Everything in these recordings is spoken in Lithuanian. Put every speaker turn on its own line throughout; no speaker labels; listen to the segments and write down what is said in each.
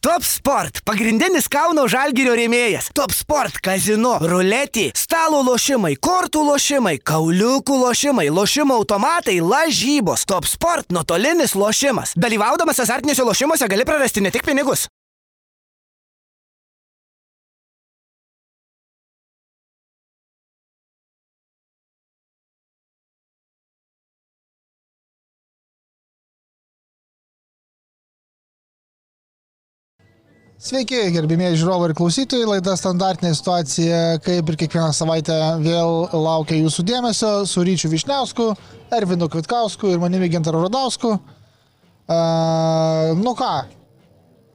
Top Sport - pagrindinis Kauno Žalgirio rėmėjas. Top Sport - kazino, ruletį, stalo lošimai, kortų lošimai, kauliukų lošimai, lošimo automatai, lažybos. Top Sport - nuotolinis lošimas. Dalyvaudamas azartiniuose lošimuose gali prarasti ne tik pinigus.
Sveiki, gerbimieji žiūrovai ir klausytojai, laida standartinė situacija, kaip ir kiekvieną savaitę vėl laukia jūsų dėmesio su Ryčiu Višniausku, Ervinu Kvitkausku ir manimi Gintaru Rodausku. Uh, nu ką,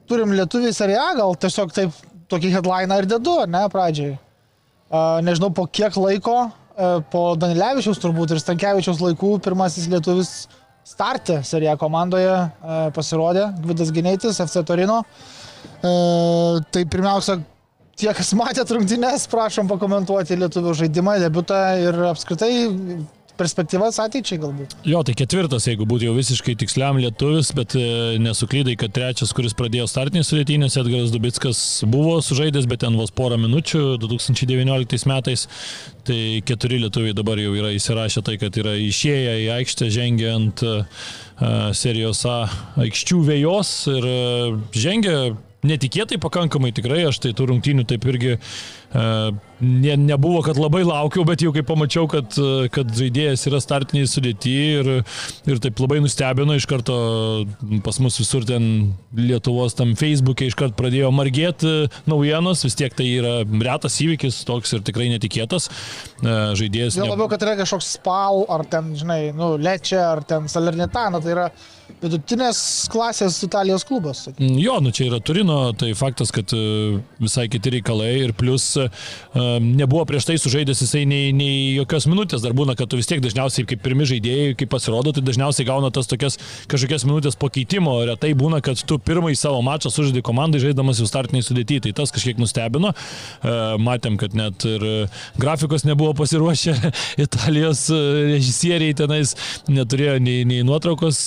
turim lietuvį seriją, gal tiesiog taip tokį headliną ir dedu, ne, pradžiai. Uh, nežinau, po kiek laiko, uh, po Danilevičiaus turbūt ir Stankievičiaus laikų, pirmasis lietuvis startė seriją komandoje uh, pasirodė, Gvidas Gineitis, FC Torino. E, tai pirmiausia, tie, kas matėt rungtynės, prašom pakomentuoti lietuvių žaidimą, debutą ir apskritai perspektyvas ateičiai galbūt.
Jo, tai ketvirtas, jeigu būtų jau visiškai tiksliam lietuvis, bet e, nesuklydai, kad trečias, kuris pradėjo startinės sudėtynės, Edgaras Dubitskas buvo sužaidęs, bet ten vos porą minučių 2019 metais. Tai keturi lietuviai dabar jau yra įsirašę tai, kad yra išėję į aikštę, žengia ant uh, serijos A aikščių vėjos ir žengia netikėtai pakankamai tikrai, aš tai tų rungtynių taip irgi ne, nebuvo, kad labai laukiau, bet jau kai pamačiau, kad, kad žaidėjas yra startiniai sudėti ir, ir taip labai nustebino iš karto pas mus visur ten Lietuvos tam Facebook'e iš karto pradėjo margėti naujienos, vis tiek tai yra retas įvykis, toks ir tikrai netikėtas. Žaidėjas.
Jau labiau, kad yra kažkoks spal, ar ten, žinai, nu, lečia, ar ten salernitana, tai yra vidutinės klasės Italijos klubas.
Sakykim. Jo, nu čia yra Turino, tai faktas, kad visai kiti reikalai ir plus nebuvo prieš tai sužaidęs jisai nei, nei jokios minutės, dar būna, kad tu vis tiek dažniausiai kaip pirmi žaidėjai, kai pasirodo, tai dažniausiai gauna tas tokias kažkokias minutės pakeitimo, retai būna, kad tu pirmąjį savo mačą sužaidai komandai žaidamas jau startiniai sudėti, tai tas kažkiek nustebino, matėm, kad net ir grafikos nebuvo pasiruošę, Italijos režisieriai tenais neturėjo nei, nei nuotraukos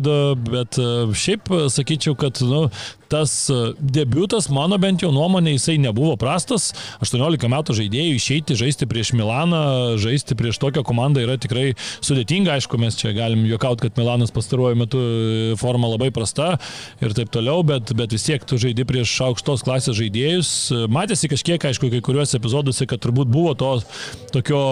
Gvido, bet šiaip sakyčiau, kad nu, tas debutas, mano bent jau nuomonė, jisai nebuvo prastas. 18 metų žaidėjų išeiti, žaisti prieš Milaną, žaisti prieš tokią komandą yra tikrai sudėtinga. Aišku, mes čia galim juokauti, kad Milanas pastaruoju metu forma labai prasta ir taip toliau, bet, bet vis tiek tu žaidi prieš aukštos klasės žaidėjus. Matėsi kažkiek, aišku, kai kuriuose epizoduose, kad turbūt buvo to tokio,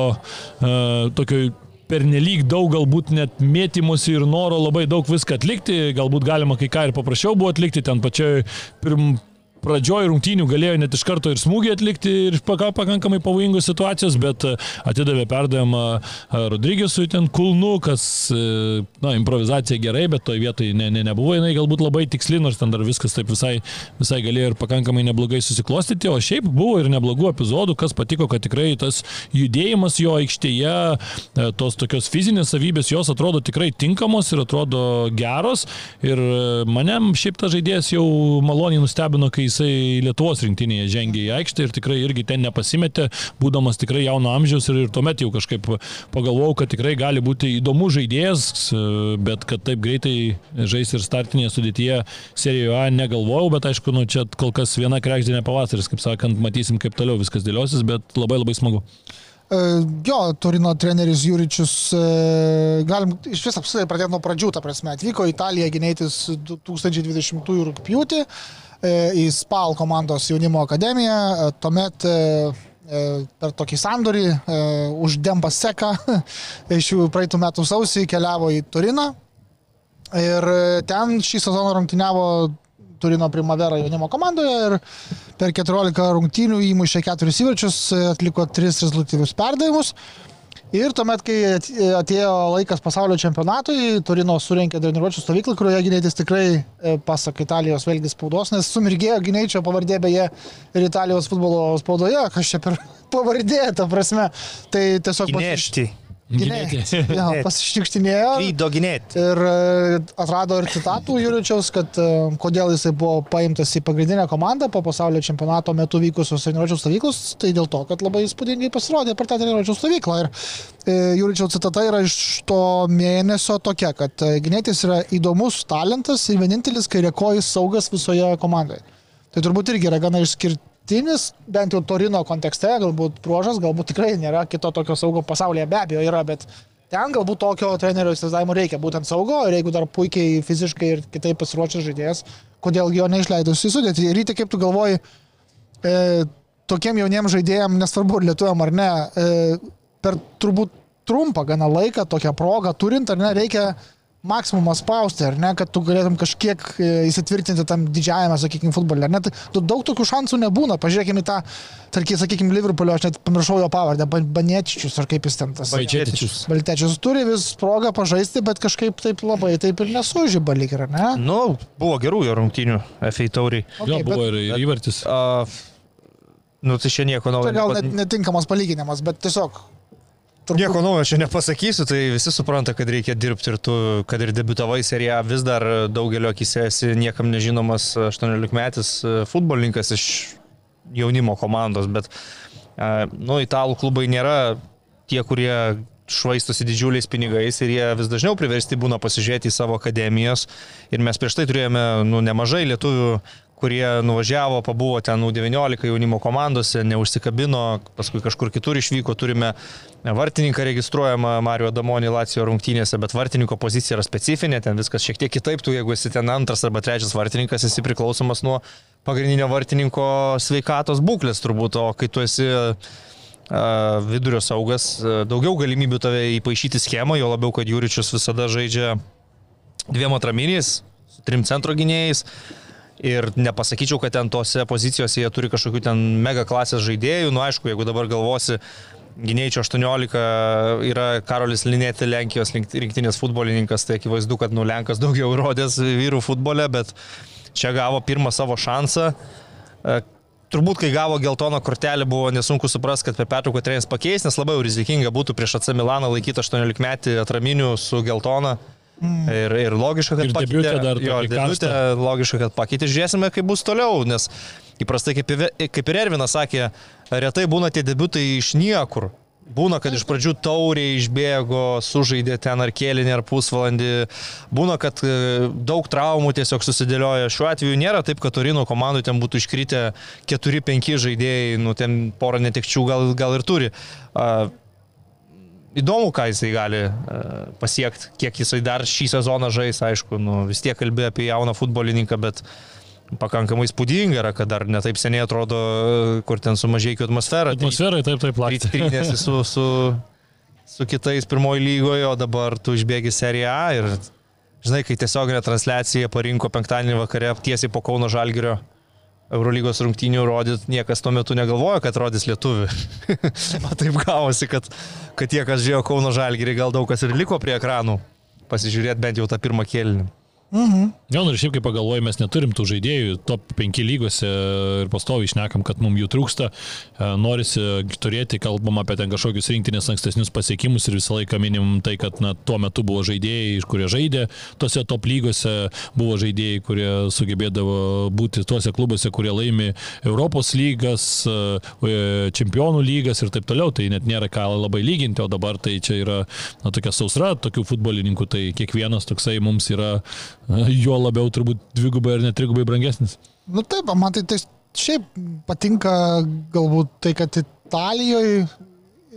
uh, tokio pernelyg daug galbūt net mėtymosi ir noro labai daug viską atlikti, galbūt galima kai ką ir paprasčiau buvo atlikti ten pačioj pirm, pradžioj rungtynių galėjo net iš karto ir smūgį atlikti ir pakankamai pavojingos situacijos, bet e, atidavė perdavimą e, Rodrygėsui ten kulnu, kas, e, na, improvizacija gerai, bet toje vietoje ne, ne, nebuvo jinai galbūt labai tiksli, nors ten dar viskas taip visai, visai galėjo ir pakankamai neblogai susiklostyti, o šiaip buvo ir neblogų epizodų, kas patiko, kad tikrai tas judėjimas jo aikštėje, tos tokios fizinės savybės, jos atrodo tikrai tinkamos ir atrodo geros. Ir mane šiaip tas žaidėjas jau maloniai nustebino, kai jisai Lietuvos rinktinėje žengė į aikštę ir tikrai irgi ten nepasimetė, būdamas tikrai jauno amžiaus ir, ir tuomet jau kažkaip pagalvojau, kad tikrai gali būti įdomus žaidėjas, bet kad taip greitai žais ir startinėje sudėtyje serijoje A negalvojau, bet aišku, nu, čia kol kas viena krekždinė pavasaris, kaip sakant, matysim, kaip toliau viskas dėliosis, bet labai labai smagu.
Jo, Turino treneris Jūričius, galim iš vis apsitai pradėti nuo pradžių, ta prasme, atvyko į Italiją gynėtis 2020 rūpjūtį į SPAL komandos jaunimo akademiją, tuomet per tokį sandorį už Dembą Seką iš jų praeitų metų sausį keliavo į Turiną ir ten šį sezoną rungtyniavo Turino Primavera jaunimo komandoje ir per 14 rungtynių įmušė 4 įvarčius, atliko 3 rezultatyvius perdavimus. Ir tuomet, kai atėjo laikas pasaulio čempionatui, Turino surinkė treniruočio stovyklą, kurioje gynėtis tikrai, pasak Italijos vėlgi spaudos, nes sumirgėjo gynėčio pavardė beje ir Italijos futbolo spaudoje, kas čia per pavardė, ta prasme. Tai tiesiog...
Nešti.
Gynėjai. Ja, pasišnikštinėjo.
Krydo ginėti.
Ir e, atrado ir citatų Juričiaus, kad e, kodėl jisai buvo paimtas į pagrindinę komandą po pasaulio čempionato metu vykusios treniruočio stovyklos, tai dėl to, kad labai įspūdingai pasirodė per tą treniruočio stovyklą. Ir e, Juričiaus citata yra iš to mėnesio tokia, kad Ginėtis yra įdomus talentas ir vienintelis kairiekojis saugas visoje komandoje. Tai turbūt irgi yra gana išskirtinis, bent jau Torino kontekste, galbūt bruožas, galbūt tikrai nėra kito tokio saugo pasaulyje, be abejo yra, bet ten galbūt tokio trenerio įsivaizdavimo reikia, būtent saugo, ir jeigu dar puikiai fiziškai ir kitaip pasiruošęs žaidėjas, kodėl jo neišleidus į sudėtį. Ryte, kaip tu galvoji, e, tokiem jauniems žaidėjams, nesvarbu, ar lietuviam ar ne, e, per turbūt trumpą gana laiką, tokią progą turint, ar ne, reikia maksimumą spausti, ar ne, kad tu galėtum kažkiek e, įsitvirtinti tam didžiajame, sakykime, futbole. ar Ne, tai tu daug tokių šansų nebūna. Pažiūrėkime į tą, tarkim, sakykime, Liverpoolio, aš net pamiršau jo pavardę, Ba- Banėčičius ar kaip jis ten tas.
Baidžietičius.
Baltečius turi vis progą pažaisti, bet kažkaip taip labai taip ir nesužyba lyg ar ne?
Nu, buvo gerų jo rungtynių FA tauriai.
Jo, buvo ir, ir įvartis.
Uh, nu, tai čia nieko naujo.
Tai gal net netinkamas palyginimas, bet tiesiog. Turbūt-
Nieko naujo čia nepasakysiu, tai visi supranta, kad reikia dirbti ir tu, kad ir debitavai seriją, vis dar daugelio akise esi niekam nežinomas 18-metis futbolininkas iš jaunimo komandos, bet, e, nu, italų klubai nėra tie, kurie švaistosi didžiuliais pinigais ir jie vis dažniau priversti būna pasižiūrėti į savo akademijos. Ir mes prieš tai turėjome nu, nemažai lietuvių, kurie nuvažiavo, pabuvo ten U19 jaunimo komandose, neužsikabino, paskui kažkur kitur išvyko, turime vartininką registruojamą Mario Damonį Lacijo rungtynėse, bet vartininko pozicija yra specifinė, ten viskas šiek tiek kitaip, tu jeigu esi ten antras arba trečias vartininkas, esi priklausomas nuo pagrindinio vartininko sveikatos būklės turbūt, o kai tu esi vidurio saugas, daugiau galimybių tave įpašyti schemą, jo labiau, kad Jūričius visada žaidžia dviem atraminiais, trim centro gynėjais. Ir nepasakyčiau, kad ten tose pozicijose jie turi kažkokių ten mega klasės žaidėjų. Nu, aišku, jeigu dabar galvosi, gynėjčio 18 yra Karolis Linėti, Lenkijos rinktinės futbolininkas, tai akivaizdu, kad nu Lenkas daugiau įrodęs vyrų futbole, bet čia gavo pirmą savo šansą. E, Turbūt, kai gavo geltoną kortelę, buvo nesunku suprasti, kad per pertrauką treneris pakeis, nes labai rizikinga būtų prieš AC Milaną laikyti 18 metį atraminių su geltona. Mm. Ir, ir logiška, kad
Ir debiutė dar
jo, debiutė, logiška, kad pakeitė. Žiūrėsime, kaip bus toliau, nes įprastai, kaip, kaip ir Ervinas sakė, retai būna tie debiutai iš niekur. Būna, kad iš pradžių tauriai išbėgo, sužaidė ten ar kėlinį, ar pusvalandį. Būna, kad e, daug traumų tiesiog susidėlioja. Šiuo atveju nėra taip, kad Torino komandai ten būtų iškritę 4-5 žaidėjai, nu ten porą netekčių gal, gal ir turi. A, Įdomu, ką jisai gali pasiekti, kiek jisai dar šį sezoną žais, aišku, nu, vis tiek kalbė apie jauną futbolininką, bet pakankamai spūdinga yra, kad dar netaip seniai atrodo, e, kur ten sumažėjo atmosfera.
Atmosferai taip, taip, lakstė.
Trynėsi su, su, su kitais pirmoji lygoje, o dabar tu išbėgi seriją A ir, žinai, kai tiesioginė transliacija parinko penktadienį vakare tiesiai po Kauno Žalgirio Eurolygos rungtynių rodyt, niekas tuo metu negalvojo, kad rodys lietuvių. o taip gavosi, kad, kad tie, kas žiūrėjo Kauno Žalgirį, gal daug kas ir liko prie ekranų pasižiūrėti bent jau tą pirmą kėlinį.
Jo, nu ir šiaip kaip pagalvoju, mes neturim tų žaidėjų top 5 lygose ir pastoviai išnekam, kad mums jų trūksta. E, Norisi turėti, kalbam apie ten kažkokius rinktinės ankstesnius pasiekimus ir visą laiką minim tai, kad na, tuo metu buvo žaidėjai, kurie žaidė tose top lygose, buvo žaidėjai, kurie sugebėdavo būti tuose klubuose, kurie laimi Europos lygas, e, čempionų lygas ir taip toliau. Tai net nėra ką labai lyginti, o dabar tai čia yra na, tokia sausra tokių futbolininkų, tai kiekvienas toksai mums yra jo labiau turbūt dvigubai ar net trigubai brangesnis.
Nu taip, man tai, tai šiaip patinka galbūt tai, kad Italijoje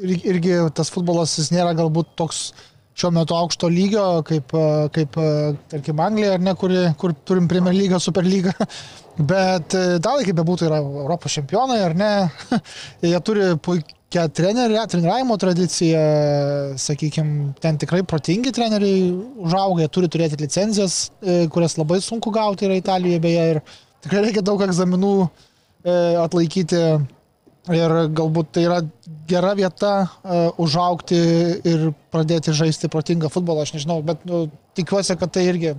ir- irgi tas futbolas jis nėra galbūt toks šiuo metu aukšto lygio, kaip, e, kaip e, tarkim, Anglija, ne, kuri, kur turim Premier lygą, Super lygą. Bet e, italai, kaip bebūtų, yra Europos čempionai, ar ne? Jie turi puikią trenerių, treniravimo tradiciją, sakykime, ten tikrai protingi treneriai užauga, turi turėti licenzijas, e, kurias labai sunku gauti yra Italijoje beje. Ir tikrai reikia daug egzaminų e, atlaikyti. Ir galbūt tai yra gera vieta uh, užaukti ir pradėti žaisti protingą futbolą, aš nežinau, bet nu, tikiuosi, kad tai irgi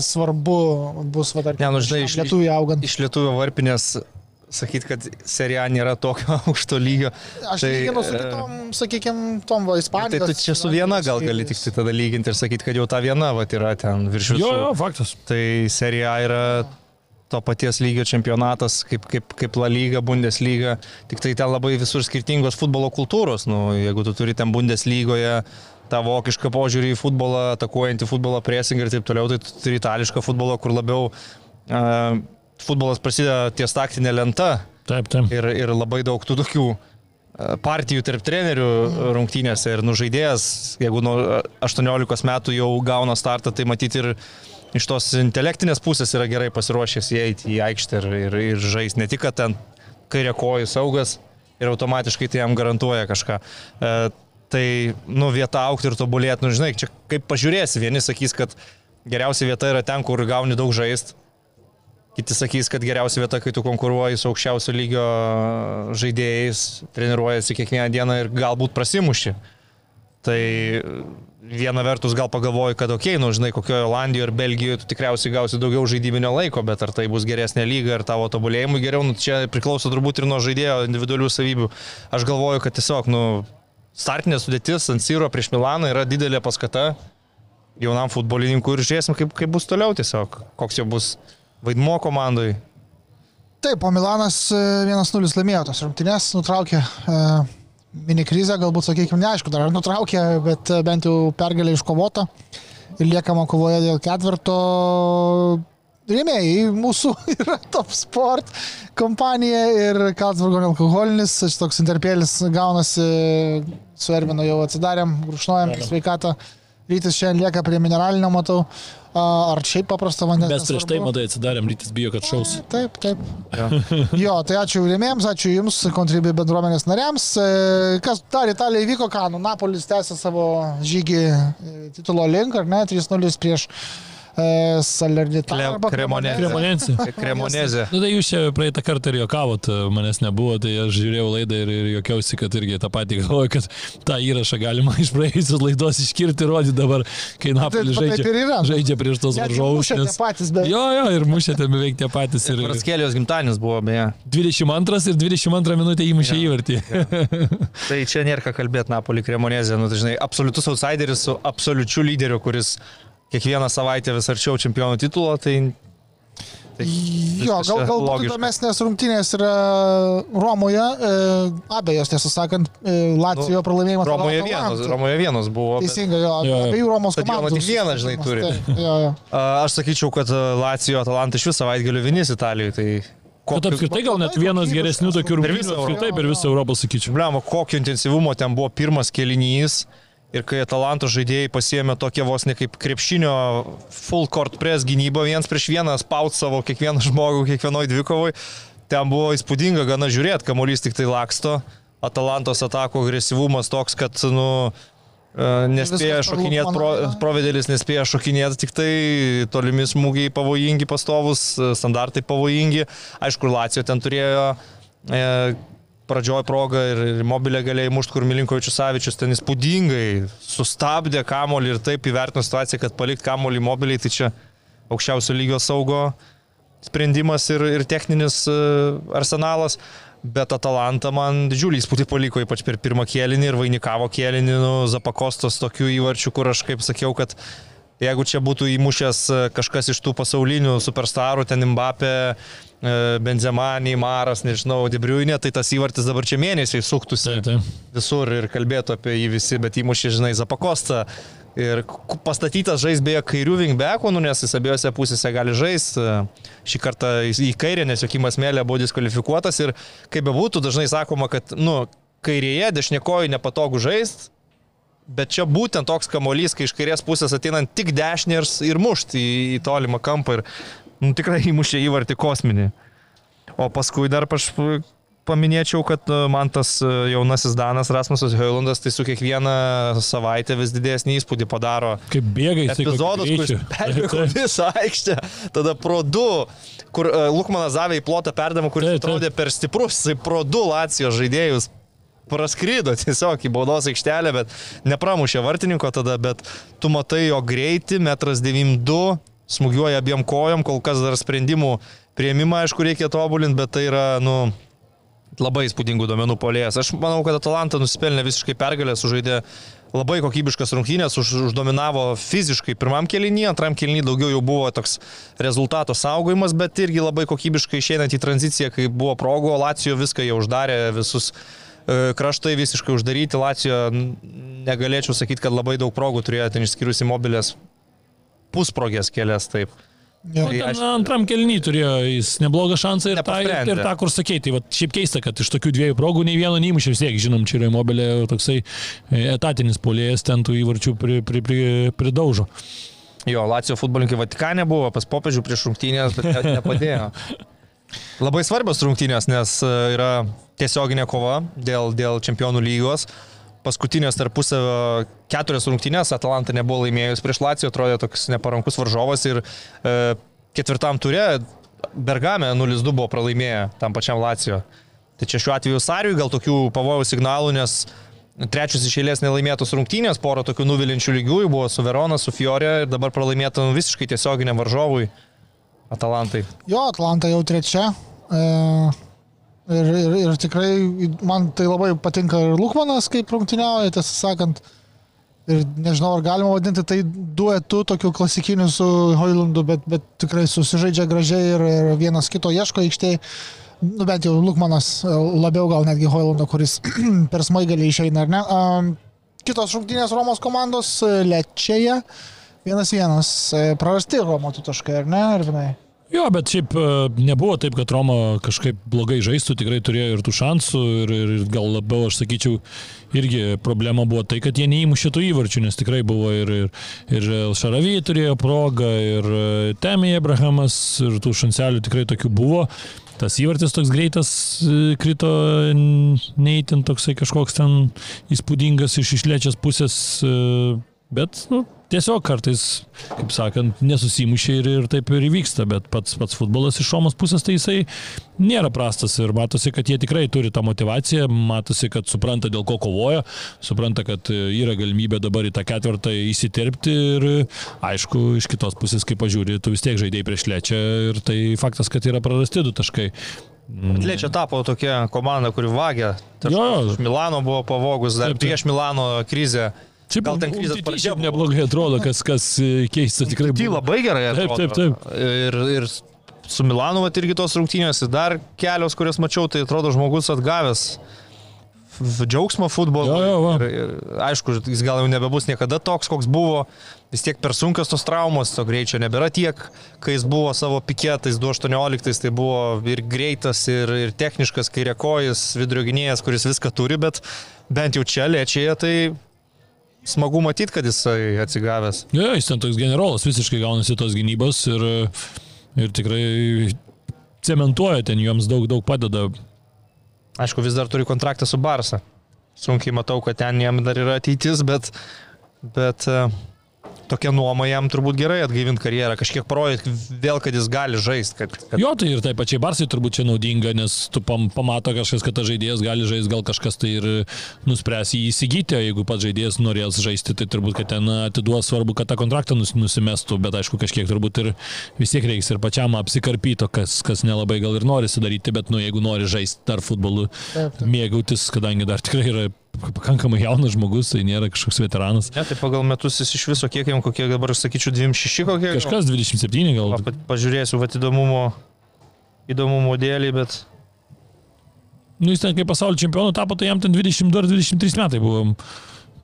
svarbu bus, va, tarkim,
Ne, nu, žinai, iš-
lietuvių augant.
Iš lietuvio varpinės sakyti, kad serija nėra tokio aukšto lygio.
Aš
Tai,
lyginu su
e,
kitom, sakykime, tom va,
Tai
Ispanijos.
tu čia su viena gal gali tik tai tada lyginti ir sakyti, kad jau ta viena va, yra ten virš visų.
Jo, jo, faktas.
Tai serija yra to paties lygio čempionatas, kaip, kaip, kaip La Lyga, Bundesliga, tik tai ten labai visur skirtingos futbolo kultūros. Nu, jeigu tu turi ten Bundeslygoje tą vokišką požiūrį į futbolą, atakuojantį futbolą, pressing ir taip toliau, tai tu turi itališką futbolą, kur labiau uh, futbolas prasideda ties taktinė lenta
Taip, taip.
ir, ir labai daug tų tokių e, partijų tarp trenerių rungtynėse ir nužaidėjas, jeigu nuo 18 metų jau gauna startą, tai matyti ir iš tos intelektinės pusės yra gerai pasiruošęs įeiti į aikštę ir, ir, ir žais ne tik, kad ten kairė kojų saugas ir automatiškai tai jam garantuoja kažką. E, tai, nu, vieta aukti ir tobulėti, nu, žinai, čia kaip pažiūrėsi, vieni sakys, kad geriausia vieta yra ten, kur gauni daug žaist, Kiti sakys, kad geriausia vieta, kai tu konkuruoji su aukščiausio lygio žaidėjais, treniruojasi kiekvieną dieną ir galbūt prasimuši. Tai viena vertus gal pagalvoju, kad okei, okay, nu žinai, kokioje Olandijoje ir Belgijoje tu tikriausiai gausi daugiau žaidybinio laiko, bet ar tai bus geresnė lyga ir tavo tobulėjimui geriau, nu, čia priklauso turbūt ir nuo žaidėjo individualių savybių. Aš galvoju, kad tiesiog, nu, startinė sudėtis ant Syro prieš Milaną yra didelė paskata jaunam futbolininkui ir žiūrėsim, kaip, kaip bus toliau tiesiog, koks jo bus vaidmuo komandai.
Taip, o Milanas e, 1-0 laimėjo tos rungtynės, nutraukė e, mini krizę, galbūt, sakykime, neaišku, dar ar nutraukė, bet e, bent jau pergalė iškovota ir liekama kovoje dėl ketvirto. Rėmėjai mūsų yra Top Sport kompanija ir Kalsburgo alkoholinis, šis toks interpėlis gaunasi, su Ervinu jau atsidarėm, grušnojam sveikatą. Rytis šiandien lieka prie mineralinio, matau. Ar šiaip paprasto vandens?
Mes prieš tai, matai, atsidarėm, rytis bijo, kad šaus.
Taip, taip. jo, tai ačiū rėmėjams, ačiū Jums, kontribui bendruomenės nariams. E, Kas dar Italijoje įvyko, ką, nu, Napolis tęsė savo žygį e, titulo link, ar ne, 3-0 prieš e,
Cremonese.
Kremonensi.
Kremonezė.
Nu tai jūs čia praeitą kartą ir juokavot, manęs nebuvo, tai aš žiūrėjau laidą ir, ir juokiausi, kad irgi tą patį galvoju, kad tą įrašą galima iš praėjusios laidos iškirti ir rodyti dabar, kai Napolis
taip
žaidžia,
yra.
žaidžia prieš tos varžovus.
tie patys, bet-
Jo, jo, ir mušė ten beveik tie patys. Ir
Ratskelijos gimtadienis buvo, beje.
22 ir 22 minutė įmušė įvartį.
Tai čia nėra ką kalbėti Napoli Kremonezė, nu, tai žinai, absoliutus outsideris su absoliučiu lyderiu, kuris kiekvieną savaitę vis arčiau čempionų titulo, tai... tai
Jo, gal, galbūt įdomesnės rungtynės yra Romoje, e, abejos, tiesą sakant, e, Lacijo
Nu,
pralaimėjimas.
Romoje vienas, Romoje vienas buvo. bet-
Teisingai, jo,
Jo, jo.
abiejų Romos komandų.
tik vieną, žinai, turi.
Taip, Jo, jo.
A, Aš sakyčiau, kad a, Lacijo Atalanta iš viso savaitgalių vienys Italijoje, tai...
Bet apskritai gal net vienas geresnių tokių
Per
rungtynių
visą
apskritai
Europą.
per visą Europą, sakyčiau.
Blemo, kokio intensyvumo ten buvo pirmas kelinys. Ir kai Atalanto žaidėjai pasiemė tokią vos ne kaip krepšinio full court press gynybą, viens prieš vieną spaut savo kiekvieną žmogų, kiekvienoj dvikovoj, ten buvo įspūdinga gana žiūrėti, kamuolys tik tai laksto. Atalantos atako agresyvumas toks, kad, nu, e, nespėja šokinėti, pro, provedėlis nespėja šokinėti, tik tai tolimi smūgiai pavojingi pastovus, e, standartai pavojingi. Aišku, Lacijo ten turėjo e, pradžioj progą ir, mobilę galėjai mušti, kur Milinkovičius Savičius ten įspūdingai sustabdė kamolį ir taip įvertino situaciją, kad palikti kamolį mobiliai, tai čia aukščiausio lygio saugo sprendimas ir, ir techninis e, arsenalas. Bet Atalanta man didžiulį įspūdį paliko, ypač per pirmą kėlinį ir vainikavo kėlinį, nu, Zapakostos tokių įvarčių, kur aš kaip sakiau, kad jeigu čia būtų įmušęs e, kažkas iš tų pasaulinių superstarų, ten Mbappé, e, Benzema, Neimaras, nežinau, Debriuinė, tai tas įvartis dabar čia mėnesiai suktųsi
Taip, taip.
visur ir kalbėtų apie jį visi, bet įmušė, žinai, Zapakostą. Ir pastatytas žais beje kairių vingbekų, nu, nes jis abiejose pusėse gali žaisti. Šį kartą į kairę, nes Jokimas Melė buvo diskvalifikuotas ir kaip bebūtų, dažnai sakoma, kad, nu, kairėje dešinėkoji nepatogu žaisti. Bet čia būtent toks kamolys, kai iš kairės pusės ateinant tik dešinė ir, ir mušti į, į tolimą kampą ir nu, tikrai įmušė įvartį kosminį. O paskui dar aš paminėčiau, kad e, man tas e, jaunasis Danas Rasmusas Heilandas tai su kiekviena savaitė vis didesnį įspūdį padaro.
Kaip bėga jis
Epizodus, kuris perbėgo visą aikštę, tada pro du, kur uh, Lukmanas zavė į plotą perdamą, kuris atrodė per stiprus, pro du Lacijos žaidėjus praskrydo tiesiog į baudos aikštelę, bet nepramušė vartininko tada, bet tu matai jo greitį, metras 92, smūgiuoja abiem kojom, kol kas dar sprendimų Prieimimą, aišku, reikia tobulinti, bet tai yra, nu, labai įspūdingų duomenų polėjas. Aš manau, kad Atalanta nusipelnė visiškai pergalę, sužaidė labai kokybiškas rungtynės, už, uždominavo fiziškai pirmam kelnyje, antram kelnyje daugiau jau buvo toks rezultato saugojimas, bet irgi labai kokybiškai išeinant į tranziciją, kai buvo progo, Lacijo viską jau uždarė, visus kraštai visiškai uždaryti, Lacijo negalėčiau sakyti, kad labai daug progų turėjo, ten išskyrus į mobilės pusprogės kelias, taip.
Jo.
Nu, ten antram kelny turėjo jis neblogą šansą ir tą, ir, ir tą, kur sakei. Tai va, šiaip keista, kad iš tokių dviejų progų nei vieno neįmušė vis tiek, žinom, čia yra mobilė toksai e, etatinis polėjas, ten tų įvarčių pri, pri, pri, pridaužo.
Jo, Lacijo futbolininkai Vatikane buvo, pas popiežių prieš rungtynės, bet ne, nepadėjo. Labai svarbios rungtynės, nes e, yra tiesioginė kova dėl, dėl čempionų lygos. Paskutinės tarpusavio keturias rungtynės Atalanta nebuvo laimėjus prieš Lacijo, atrodė toks neparankus varžovas ir e, ketvirtam turė Bergame 0-2 buvo pralaimėję tam pačiam Lacijo. Tai čia šiuo atveju Sariui gal tokių pavojų signalų, nes trečius iš eilės nelaimėtos rungtynės, pora tokių nuvilinčių lygiųjų buvo su Verona, su Fiorė ir dabar pralaimėta nu, visiškai tiesioginiam varžovui Atalantai.
Jo, Atlanta jau trečia. E, ir, ir, ir tikrai man tai labai patinka ir Lukmanas, kaip rungtyniauja, tiesą sakant. Ir nežinau, ar galima vadinti tai duetu tokiu klasikiniu su Hoilandu, bet, bet tikrai susižaidžia gražiai ir, ir vienas kito ieško aikštėje. Nu, bent jau Lukmanas e, labiau gal netgi Hoilando, kuris per smaigalį išeina, ar ne? Kitos rungtynės Romos komandos e, Lečėje. Vienas vienas. E, Prarasti Romo tų taškai, ar ne, Arvinai?
Jo, bet šiaip e, nebuvo taip, kad Roma kažkaip blogai žaistų, tikrai turėjo ir tų šansų ir, ir gal labiau, aš sakyčiau, irgi problema buvo tai, kad jie neįmušė tų įvarčių, nes tikrai buvo ir, ir, ir Šaravy turėjo progą, ir e, Temė Abrahamas, ir tų šanselių tikrai tokių buvo. Tas įvartis toks greitas krito, neįtin toksai kažkoks ten įspūdingas iš išlečias pusės, e, bet nu, tiesiog kartais, kaip sakant, nesusimušė ir, ir taip ir įvyksta, bet pats, pats futbolas iš Romos pusės tai jisai nėra prastas ir matosi, kad jie tikrai turi tą motivaciją, matosi, kad supranta, dėl ko kovoja, supranta, kad e, yra galimybė dabar į tą ketvirtą įsiterpti ir aišku, iš kitos pusės, kai pažiūri, tu vis tiek žaidėjai prieš lečią ir tai faktas, kad yra prarasti du taškai.
Lečia tapo tokia komanda, kuri vagia.
Jo, jo.
Iš Milano buvo pavogus, dar
Taip, taip.
prieš Milano krizę.
Šiaip
Gal ten krizės pradžia
šiaip neblogai atrodo, kas, kas e, keista tikrai.
Tai labai gerai
Taip,
atrodo.
taip, taip.
Ir, ir su Milanu vat, irgi tos rungtynės, ir dar kelios, kurias mačiau, tai atrodo žmogus atgavęs džiaugsmo futbolo.
Jo, jo,
ir, ir, aišku, jis gal jau nebebus niekada toks, koks buvo. Vis tiek per sunkios tos traumos, to greičio nebėra tiek, kai jis buvo savo piketais 2.18, tai buvo ir greitas, ir, ir techniškas kairėkojas, vidurio gynėjas, kuris viską turi, bet bent jau čia lėčiai, tai smagu matyti, kad jisai atsigavęs.
Jo, jis ten toks generolas visiškai gaunasi tos gynybos ir, ir tikrai cementuoja ten, joms daug, daug padeda.
Aišku, vis dar turi kontraktą su Barsa. Sunkiai matau, kad ten jam dar yra ateitis, bet, bet tokia nuoma jam turbūt gerai atgaivinti karjerą, kažkiek parodyti vėl, kad jis gali žaisti. Kad, kad...
Jo, tai ir tai pačiai Barsai turbūt čia naudinga, nes tu pam, pamato kažkas, kad tas žaidėjas gali žaisti, gal kažkas tai ir nuspręs jį įsigyti, o jeigu pats žaidėjas norės žaisti, tai turbūt, kad ten atiduos svarbu, kad tą kontraktą nus, nusimestų, bet aišku, kažkiek turbūt ir vis tiek reiks ir pačiam apsikarpyto, kas, kas nelabai gal ir nori sudaryti, bet nu, jeigu nori žaisti dar futbolu,
Taip, taip.
mėgautis, kadangi dar tikrai yra pakankamai jaunas žmogus, tai nėra kažkoks veteranas.
Ne, tai pagal metus jis iš viso, kiek jam, kokie dabar, aš sakyčiau, 26 kokie.
Kažkas 27 gal.
Pa- Pažiūrėsiu, va, įdomumo, įdomumo dėlį, bet
Nu, jis ten kaip pasaulio čempionu tapo, tai jam ten 22 ar 23 metai buvo.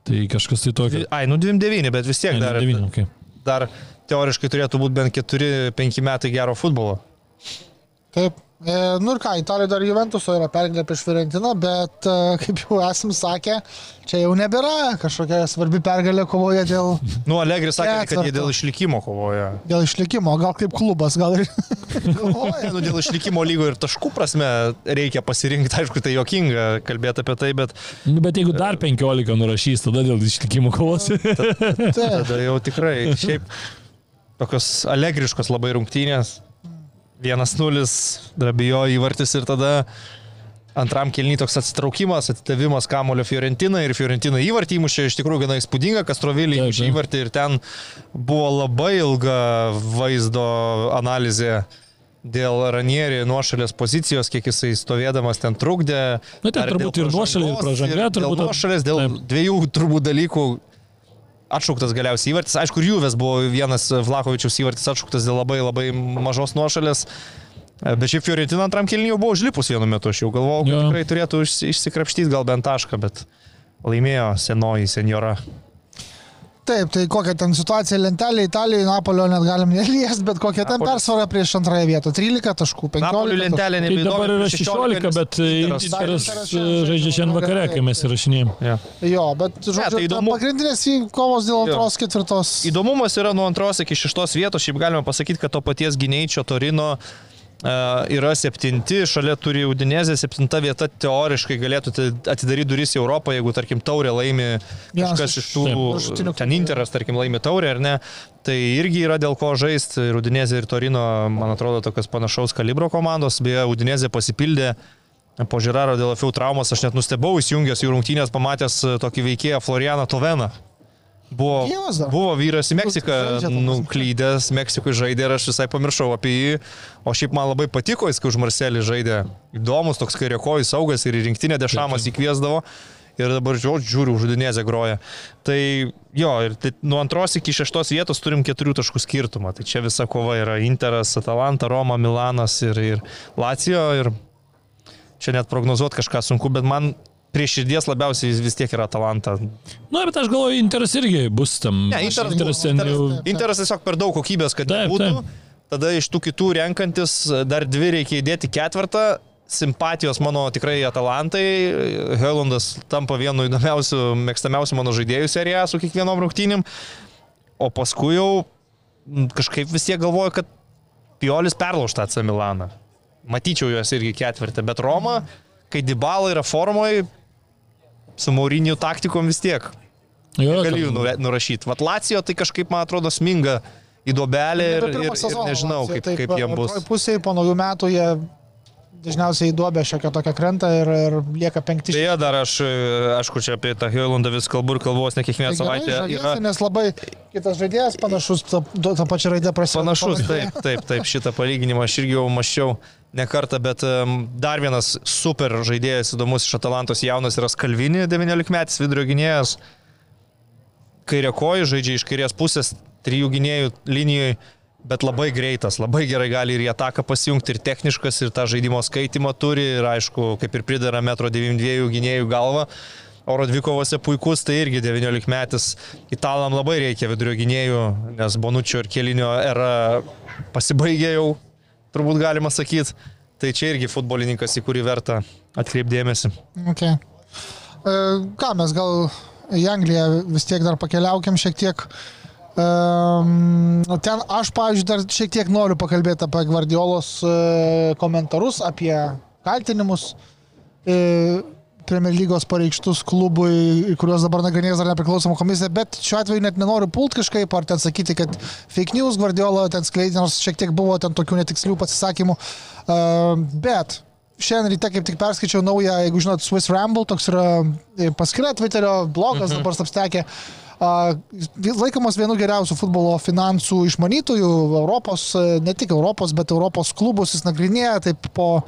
Tai kažkas tai tokio.
Ai, nu 29, bet vis tiek
Ne,
dar,
9, okay.
dar teoriškai turėtų būti bent 4-5 metai gero futbolo.
Taip. E, nu ir ką, Italija dar Juventuso yra pergalė prieš Fiorentiną, bet e, kaip jau esam sakę, čia jau nebėra kažkokia svarbi pergalė kovoje dėl,
Nu, Allegri sakė, kad jie
Ketverto.
dėl išlikimo kovoja.
dėl išlikimo, gal kaip klubas, gal ir
Kovoja, nu, dėl išlikimo lygo ir taškų prasme reikia pasirinkti, aišku, tai jokinga kalbėti apie tai, bet
Nu, bet jeigu dar 15 nurašys, tada dėl išlikimo kovosi.
taip.
tada jau tikrai šiaip tokios alegriškos labai rungtynės. 1-0, drabijo įvartis ir tada antram kelny toks atsitraukimas, atidavimas kamulio Fiorentina ir Fiorentina įvartį įmušė iš tikrųjų gana įspūdinga, Kastrovilį
Taip,
įmušė įvartį ir ten buvo labai ilga vaizdo analizė dėl Ranieri nuošalės pozicijos, kiek jisai stovėdamas ten trukdė.
Na, ten
ar
turbūt ir nuošalė, ir pražanga turbūt-
Dėl nuošalės, dėl
Taip.
dviejų turbūt dalykų atšauktas galiausiai įvartis. Aišku, ir Juves buvo vienas Vlakovičiaus įvartis atšauktas dėl labai labai mažos nuošalės. Bet šiaip Fiorentina antram kilniui buvo užlipus vienu metu, aš jau galvojau, kad
Jo.
tikrai turėtų išsi- išsikrapštyti gal bent tašką, bet laimėjo senoji senjora.
Taip, tai kokia ten situacija lentelė Italijoje, Napolio net galim neliesti, bet kokia ten persvara prieš antrąją vietą. 13 taškų, 15
Napolių
taškų.
lentelė
Tai
nebeįdomi.
dabar yra
prieš
16,
nes
bet
Interas-
žaidžia šiandien vakare, kai mes įrašinėjom.
Ja.
Jo, bet žodžiu,
tai
tai
įdomu.
pagrindinės kovos dėl
Jo.
antros, ketvirtos.
Įdomumas yra nuo antros iki šeštos vietos, šiaip galima pasakyti, kad to paties gynėjčio Torino yra septinti, šalia turi Udinezė, septinta vieta teoriškai galėtų ati- atidaryti duris į Europą, jeigu, tarkim, taurė laimi kažkas
iš
tų, ten. Interas, tarkim, laimi taurę ar ne, tai irgi yra dėl ko žaisti. Ir Udinezė ir Torino, man atrodo, tokios panašaus kalibro komandos, beje, Udinezė pasipildė. Po Žiraro dėl Afių traumos aš net nustebau įsijungęs jų rungtynės, pamatęs e, tokį veikėją Florianą Toveną. Buvo,
dar?
buvo vyras į Meksiką
Žaidžia ta prasme.
nuklydęs, Meksikui žaidė ir aš visai pamiršau apie jį. O šiaip man labai patiko, jis kai už Marselį žaidė. Įdomus toks kairiekojų saugas ir į rinktinę dešamas įkviesdavo. Ir dabar žiūriu, uždinėzę groja. Tai jo, ir tai, nuo antros iki šeštos vietos turim keturių taškų skirtumą. Tai čia visa kova yra Interas, Atalanta, Roma, Milanas ir, ir Lacijo. Ir čia net prognozuoti kažką sunku, bet man prie širdies labiausiai vis- tiek yra Atalanta.
Na, bet aš galvoju, Interas irgi bus tam.
Ne, Interas
Interas ten jau.
Interas tiesiog per daug kokybės, kad
Taip,
būtų.
taip.
Tada iš tų kitų renkantis dar dvi reikia įdėti ketvirtą. Simpatijos mano tikrai Atalantai. Helandas tampa vienu įdomiausių, mėgstamiausių mano žaidėjų seriją su kiekvienom rungtynėm. O paskui jau kažkaip vis tiek galvoju, kad Piolis perlaužta AC Milaną. Matyčiau juos irgi ketvirtą, bet Roma, kai Dybala yra formoje, su Mauriniu taktikom vis tiek Galiu nura- nurašyti. Vat Lacijo tai kažkaip, man atrodo, sminga į dobelę ir, ir, ir nežinau, kaip, kaip jiem bus.
Pusėje po naujų metų jie dažniausiai į duobę šiokią tokią krenta ir, ir lieka penkti.
Beje, dar aš, e, aišku, čia apie tą Heilandą vis kalbu ir kalbos ne kiekvieną
Tai
savaitę.
žaviesi,
Yra
Nes labai kitas žaidėjas panašus, ta, ta pačia raidė prasideda.
panašus, taip, taip, taip, šitą palyginimą aš irgi jau maščiau ne kartą, bet dar vienas super žaidėjas įdomus iš Atalantos jaunas yra Skalvini, 19 metais vidurio gynėjas. Kairė koja žaidžia iš kairės pusės, trijų gynėjų linijoje, bet labai greitas, labai gerai gali ir į ataką pasijungti, ir techniškas, ir tą žaidimo skaitimą turi, ir aišku, kaip ir pridara metro 92 gynėjų galva. Oro dvikovose puikus, tai irgi 19 metais. Italam labai reikia vidurio gynėjų, nes Bonučio ir Kelinio era pasibaigė jau, turbūt galima sakyti. Tai čia irgi futbolininkas, į kurį verta atkreipdėmėsi.
Okay. E, ką mes gal į Angliją vis tiek dar pakeliaukim šiek tiek. Um, ten aš, pavyzdžiui, dar šiek tiek noriu pakalbėti apie Gvardiolos e, komentarus, apie kaltinimus e, Premier lygos pareikštus klubui, kuriuos dabar nagrinės dar nepriklausoma komisija, bet šiuo atveju net nenoriu pult kažkaip, ar ten sakyti, kad fake news Guardiola ten skleidė, nors šiek tiek buvo ten tokių netikslių pasisakymų. Uh, bet šiandien ryte kaip tik perskaičiau naują, jeigu žinot, Swiss Ramble, toks yra e, paskyra Twitterio, blogas, mhm. dabar apstekė. Laikomas vienu geriausių futbolo finansų išmanytojų Europos, e, ne tik Europos, bet Europos klubus jis nagrinėja taip po,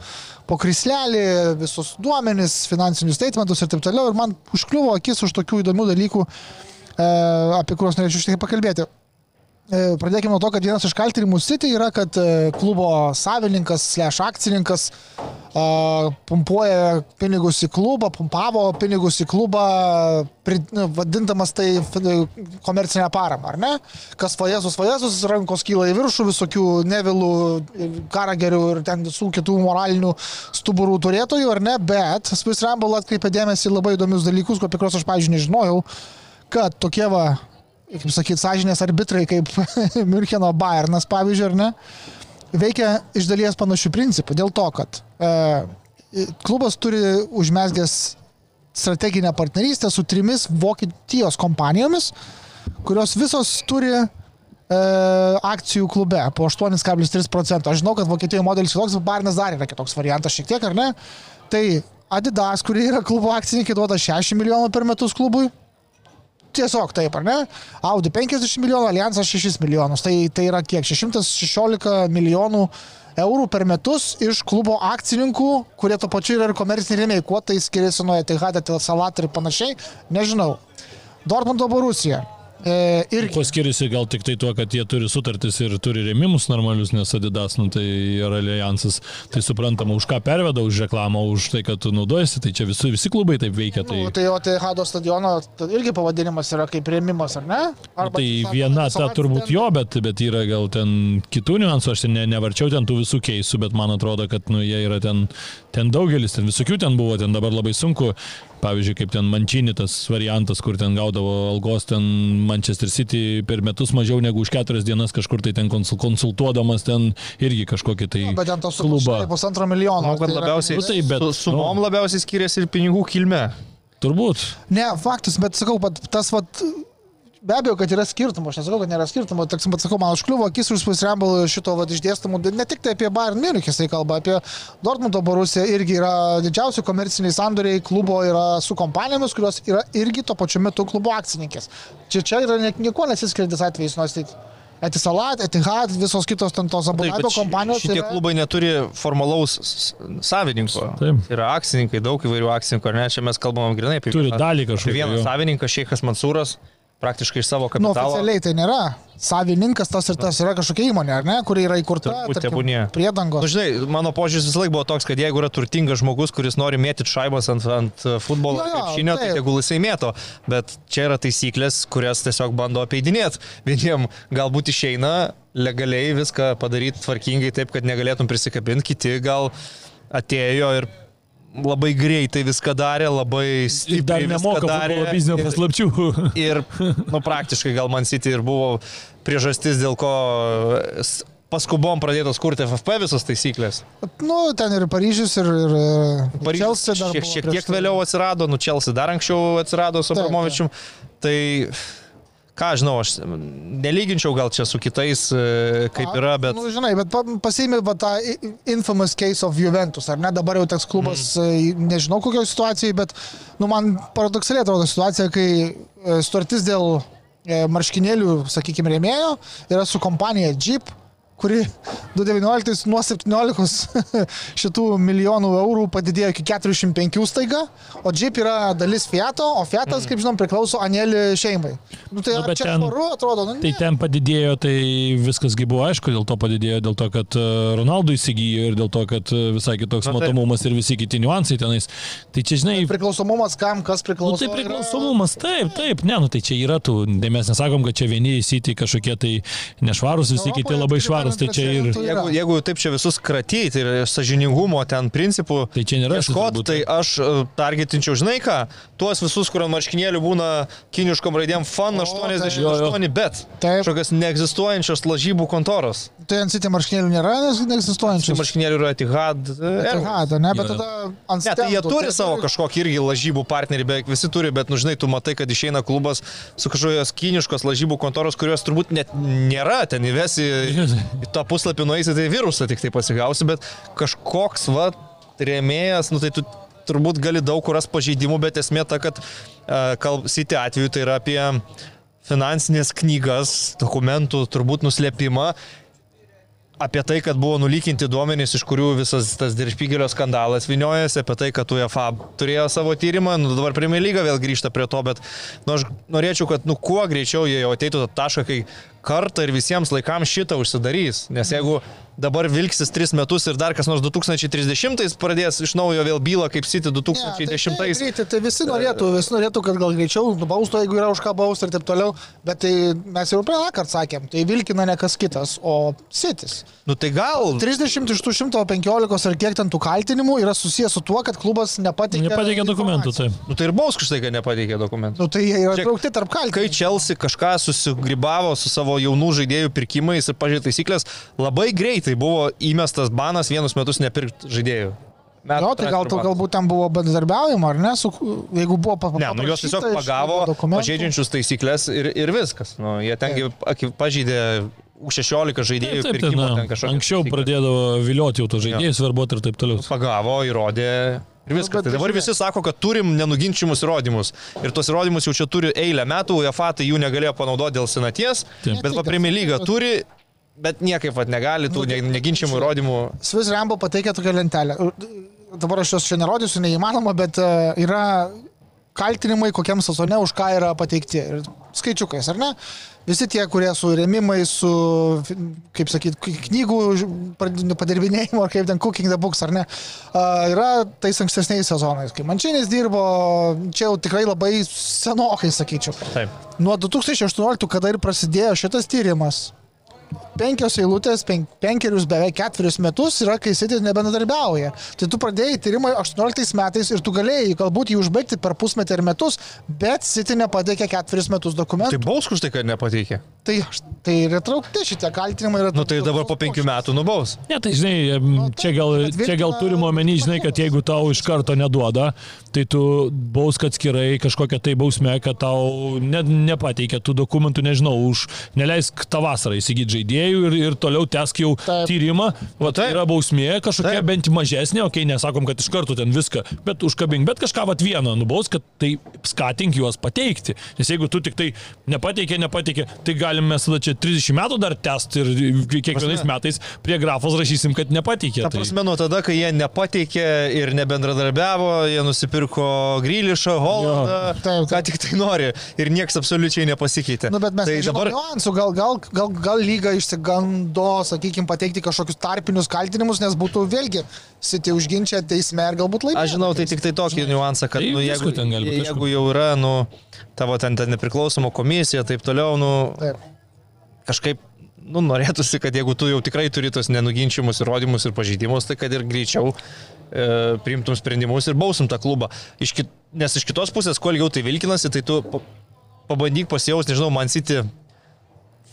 po krislelį, visus duomenis, finansinius statementus ir taip toliau. Ir man užkliuvo akis už tokių įdomių dalykų, e, apie kuriuos norėčiau šiek tiek pakalbėti. E, Pradėkime nuo to, kad vienas iš kaltinimų City yra, kad e, klubo savininkas, slash akcininkas a, pumpuoja pinigus į klubą, pumpavo pinigus į klubą, nu, vadindamas tai komercinę paramą, ar ne? Kas vajezus, vajezus, rankos kyla į viršų, visokių nevilų, karagerių ir ten visų kitų moralinių stuburų turėtojų, ar ne? Bet Swiss Ramble atkreipė dėmesį labai įdomius dalykus, apie kuriuos aš, pavyzdžiui, nežinojau, kad tokie va kaip sakyti, sąžinės arbitrai kaip Müncheno Bayernas, pavyzdžiui, ar ne, veikia iš dalies panašių principų. Dėl to, kad e, klubas turi užmesgęs strateginę partnerystę su trimis Vokietijos kompanijomis, kurios visos turi e, akcijų klube po 8,3 procento. Aš žinau, kad Vokietijoje modelis kitoks, bet Bayernas dar yra kitoks variantas šiek tiek, ar ne? Tai Adidas, kurie yra klubo akcininkai, duoda 60 milijonų per metus klubui. Tiesiog taip, ar ne? Audi 50 milijonų, Allianzas 6 milijonus. Tai, tai yra kiek? 616 milijonų eurų per metus iš klubo akcininkų, kurie to pačiu yra ir komerciniai rėmėjai. Kuo tai skiriasi nuo Etihad, Salat ir panašiai, nežinau. Dortmundo Borusija. E, irgi.
Kuo skiriasi gal tik tai tuo, kad jie turi sutartis ir turi rėmimus normalius, nes Adidas, nu, tai yra alijansas, tai suprantama, už ką perveda, už reklamą, už tai, kad tu naudojasi, tai čia visi, visi klubai taip veikia. Tai,
Nu, tai o tai Hado stadiono tai irgi pavadinimas yra kaip rėmimas, ar ne? Arba
tai
tiesiog
viena ta turbūt
ten-
jo, bet, bet yra gal ten kitų niuansų, aš ten ne, nevarčiau ten tų visų keisų, bet man atrodo, kad nu, jie yra ten, ten daugelis, ten visokių ten buvo, ten dabar labai sunku. Pavyzdžiui, kaip ten Mančini tas variantas, kur ten gaudavo algos ten Manchester City per metus mažiau negu už keturias dienas kažkur tai ten konsul- konsultuodamas ten irgi kažkokį tai
Bet ten tos
klubą.
pusantro milijono.
Manau, kad
tai
labiausiai
Nu tai, bet-
su sumom labiausiai skiriasi ir pinigų kilme.
Turbūt.
Ne, faktas, bet sakau, tas vat, be abejo, kad yra skirtumų, aš nesakau, kad nėra skirtumų, tik, bet sakau, man užkliuvo akis už pusrembal šito vat, išdėstamų, ne tik tai apie Bayern Munich jisai kalba, apie Dortmundo Borusiją irgi yra didžiausi komerciniai sandoriai klubo yra su kompanijomis, kurios yra irgi tuo pačiu metu klubo akcininkės. Čia, čia yra nieko nesiskiriantis atvejis, nors tai Etisalat, Etihad, visos kitos ten tos
ši-
kompanijos.
Šitie
yra-
klubai neturi formalaus savininko.
Taip.
Yra akcininkai, daug įvairių akcininkų, ar ne? Čia mes kalbam grinai apie
Turi dalį
apie
kažkokią,
Vienas savininkas, Šeikas Mansūras, praktiškai iš savo
Nu,
kapitalo.
oficialiai tai nėra. Savininkas tas ir tas yra kažkokia įmonė, ar ne, kuri yra įkurta. Tarkim. Priedangos.
Nu, žinai, mano požiūris visą laiką buvo toks, kad jeigu yra turtingas žmogus, kuris nori mėtyti šaibas ant, ant futbolo
Jo, jo,
krepšinio, tai tegul jisai mėto. Bet čia yra taisyklės, kurias tiesiog bando apeidinėti. Vieniem galbūt išeina legaliai viską padaryti tvarkingai taip, kad negalėtum prisikabinti, kiti gal atėjo ir labai greitai viską darė, labai
Ir
stipriai
dar
viską
nemoka
darė.
biznio
Ir-
paslapčių.
Ir, nu, praktiškai gal man City ir buvo priežastis, dėl ko paskubom pradėtos kurti FFP visos taisyklės.
Nu, ten ir Paryžius, ir, ir ir
Paryžius
Chelsea dar
šiek,
buvo
šiek tiek
tai.
vėliau atsirado, nu Chelsea dar anksčiau atsirado su Abramovičium. Tai, ką žinau, aš nelyginčiau gal čia su kitais, e, kaip yra, bet...
Nu, žinai, bet pa- pasiėmė va, tą infamous case of Juventus, ar ne? Dabar jau toks klubas, mm. nežinau kokioje situacijoje, bet nu, man paradoksaliai atrodo situacija, kai e, sutartis dėl e, marškinėlių, sakykime, rėmėjo yra su kompanija Jeep kuri 2019 nuo 17 šitų milijonų eurų padidėjo iki 405 staiga, o Jeep yra dalis Fiato, o Fiatas, kaip žinom, priklauso Anelį šeimai. Nu, tai
Nu,
čia
ten-
tvaru atrodo, nu,
Tai
ne.
ten padidėjo, tai viskas gi buvo aišku, dėl to padidėjo, dėl to, kad e, Ronaldo įsigijo ir dėl to, kad e, visai kitoks
Na, taip.
matomumas ir visi kiti niuansai tenais. Tai čia, žinai,
Priklausomumas kam, kas
Nu,
priklauso.
tai priklausomumas, taip, taip, ne, nu tai čia yra tų, tai mes nesakom, kad čia vieni įsiti kažkokie tai nešvarūs, visi kiti
Europoje,
labai
kitaip
švarūs, tai čia ir...
Jeigu, jeigu taip čia visus kratyti ir sažiningumo ten principų,
Tai čia nėra
ieškot, tai aš e, targetinčiau, žinai ką, tuos visus, kur ant marškinėlių būna kiniškom raidėm FAN
O,
88, bet kažkokios neegzistuojančios lažybų kontoros.
Tai ant sitį marškinėlių nėra nes
Šių
neegzistuojančių.
marškinėlių yra Etihad. Airways.
Aha, tai ne, bet
Jo, jo.
tada ant
Ne, tai jie turi
tai
savo kažkokį irgi lažybų partnerį, beveik visi turi, bet, nu žinai, tu matai, kad išeina klubas su kažkokios kiniškos lažybų kontoros, kurios turbūt net nėra, ten įvesi į tą puslapį nueisi, tai virusą tik tai pasigausi, bet kažkoks, va, rėmėjas, nu tai tu turbūt gali daug kuras pažeidimų, bet esmė ta, kad kalbsyti atveju tai yra apie finansinės knygas, dokumentų turbūt nuslėpimą apie tai, kad buvo nulykinti duomenys, iš kurių visas tas Diršpygelio skandalas viniojasi, apie tai, kad UEFA turėjo savo tyrimą, nu, dabar Premier lyga vėl grįžta prie to, bet nu, aš norėčiau, kad nu, kuo greičiau jie jau ateitų tą tašką, kai kartą ir visiems laikams šitą užsidarys. Nes jeigu dabar vilksis 3 metus ir dar kas nors 2030 pradės iš naujo vėl bylą kaip City
Ne,
2010.
Tai, tai, tai visi norėtų, visi norėtų, kad gal greičiau nubaustų, jeigu yra už ką bausti ir taip toliau, bet tai mes jau praeitą kartą sakėm, tai vilkina ne kas kitas, o sitis.
Nu tai gal
30 iš tų 115 ar kiek ten tų kaltinimų yra susijęs su tuo, kad klubas nepateikė,
Nepateikė dokumentų, tai.
Nu tai ir Bauskas štai, kad nepateikė dokumentų.
Nu, tai jie yra traukti tarp
Kai
kaltinimų.
Chelsea kažką susigribavo su savo jaunų žaidėjų pirkimais ir pažiūrėjai taisyklės, labai greitai buvo įmestas banas vienus metus nepirkti žaidėjų. Metų
Jo, tai gal
banas.
galbūt ten buvo bendradarbiavimo, ar ne, su, jeigu buvo pa-
Ne, nu juos tiesiog pagavo pažeidžiančius taisyklės ir, ir viskas. Nu, jie tengi pažeidė U16 žaidėjų
Taip, tai,
pirkimo.
na,
ten kažkokias
anksčiau
taisykles.
pradėdavo vilioti jau to žaidėjus, verbuoti ir taip toliau.
Pagavo, įrodė. Ir viskas.
bet
Tai dabar
žiūrėk.
visi sako, kad turim nenuginčiamus įrodymus. Ir tos įrodymus jau čia turi eilę metų, UEFA tai jų negalėjo panaudoti dėl senaties.
Taip.
Bet Premier lyga turi Bet niekaip vat, negali tų ne, neginčiamų įrodymų.
Swiss Rambo pateikia tokią lentelę. Dabar aš jos čia nerodysiu, neįmanoma, bet e, yra kaltinimai, kokiam sezone už ką yra pateikti. Ir skaičiukais, ar ne? Visi tie, kurie su rėmimais, su, kaip sakyt, knygų padirbinėjimu, ar kaip ten cooking the books, ar ne, yra tais ankstesniais sezonais. Kai Mančinis dirbo, čia jau tikrai labai senokai, sakyčiau.
Taip.
Nuo 2018, kada ir prasidėjo šitas tyrimas, penkios eilutės, pen, penkerius beveik ketverius metus yra, kai City nebendradarbiauja. Tai tu pradėjai tyrimą 18 metais ir tu galėjai galbūt jį užbaigti per pusmetį ar metus, bet City nepateikė ketverius metus dokumentų.
Tai baus už tai, kad nepateikė.
Tai, tai yra traukti šitie kaltinimai.
Na nu, tai dabar po penkių metų nubaus.
Ne, tai žinai, čia gal, čia gal turime omeny, žinai, kad jeigu tau iš karto neduoda, tai tu baus, kad skirai kažkokią tai bausmę, kad tau ne, nepateikė tų dokumentų, nežinau, už neleisk tą vasarą įsigyti žaidėjų ir, ir toliau tesk jau Taip. tyrimą. O tai yra bausmė kažkokia Taip. bent mažesnė, okei, okay, nesakom, kad iš karto ten viską, bet užkabink, bet kažką vat vieną nubaus, kad tai skatink juos pateikti. Nes jeigu tu tik tai nepateikė, nepateikė, tai gali galim mes tada čia 30 metų dar test ir kiekvienais metais prie grafos rašysim, kad nepateikė.
Ta tai- prasme, tai... nuo tada, kai jie nepateikė ir nebendradarbiavo, jie nusipirko Grylišą, Hollandą, ką tik tai nori ir niekas absoliučiai nepasikeitė.
Nu, bet mes tai dabar niuansų, gal, gal, gal, gal lyga išsigando, sakykime, pateikti kažkokius tarpinius kaltinimus, nes būtų vėlgi Siti užginčia teisme ir galbūt laimėtų.
Aš žinau, tai tik tai tokį niuansą, kad tai nu, jeigu, jeigu jau yra, nu, tavo ten, ten nepriklausoma komisija, taip toliau, nu, taip. kažkaip, nu, norėtųsi, kad jeigu tu jau tikrai turi tos nenuginčiamus įrodymus ir pažeidimus, tai kad ir greičiau e, priimtum sprendimus ir bausum tą klubą. Iš kit, nes iš kitos pusės, kuo ilgiau tai vilkinasi, tai tu pabandyk pasijaus, nežinau, man siti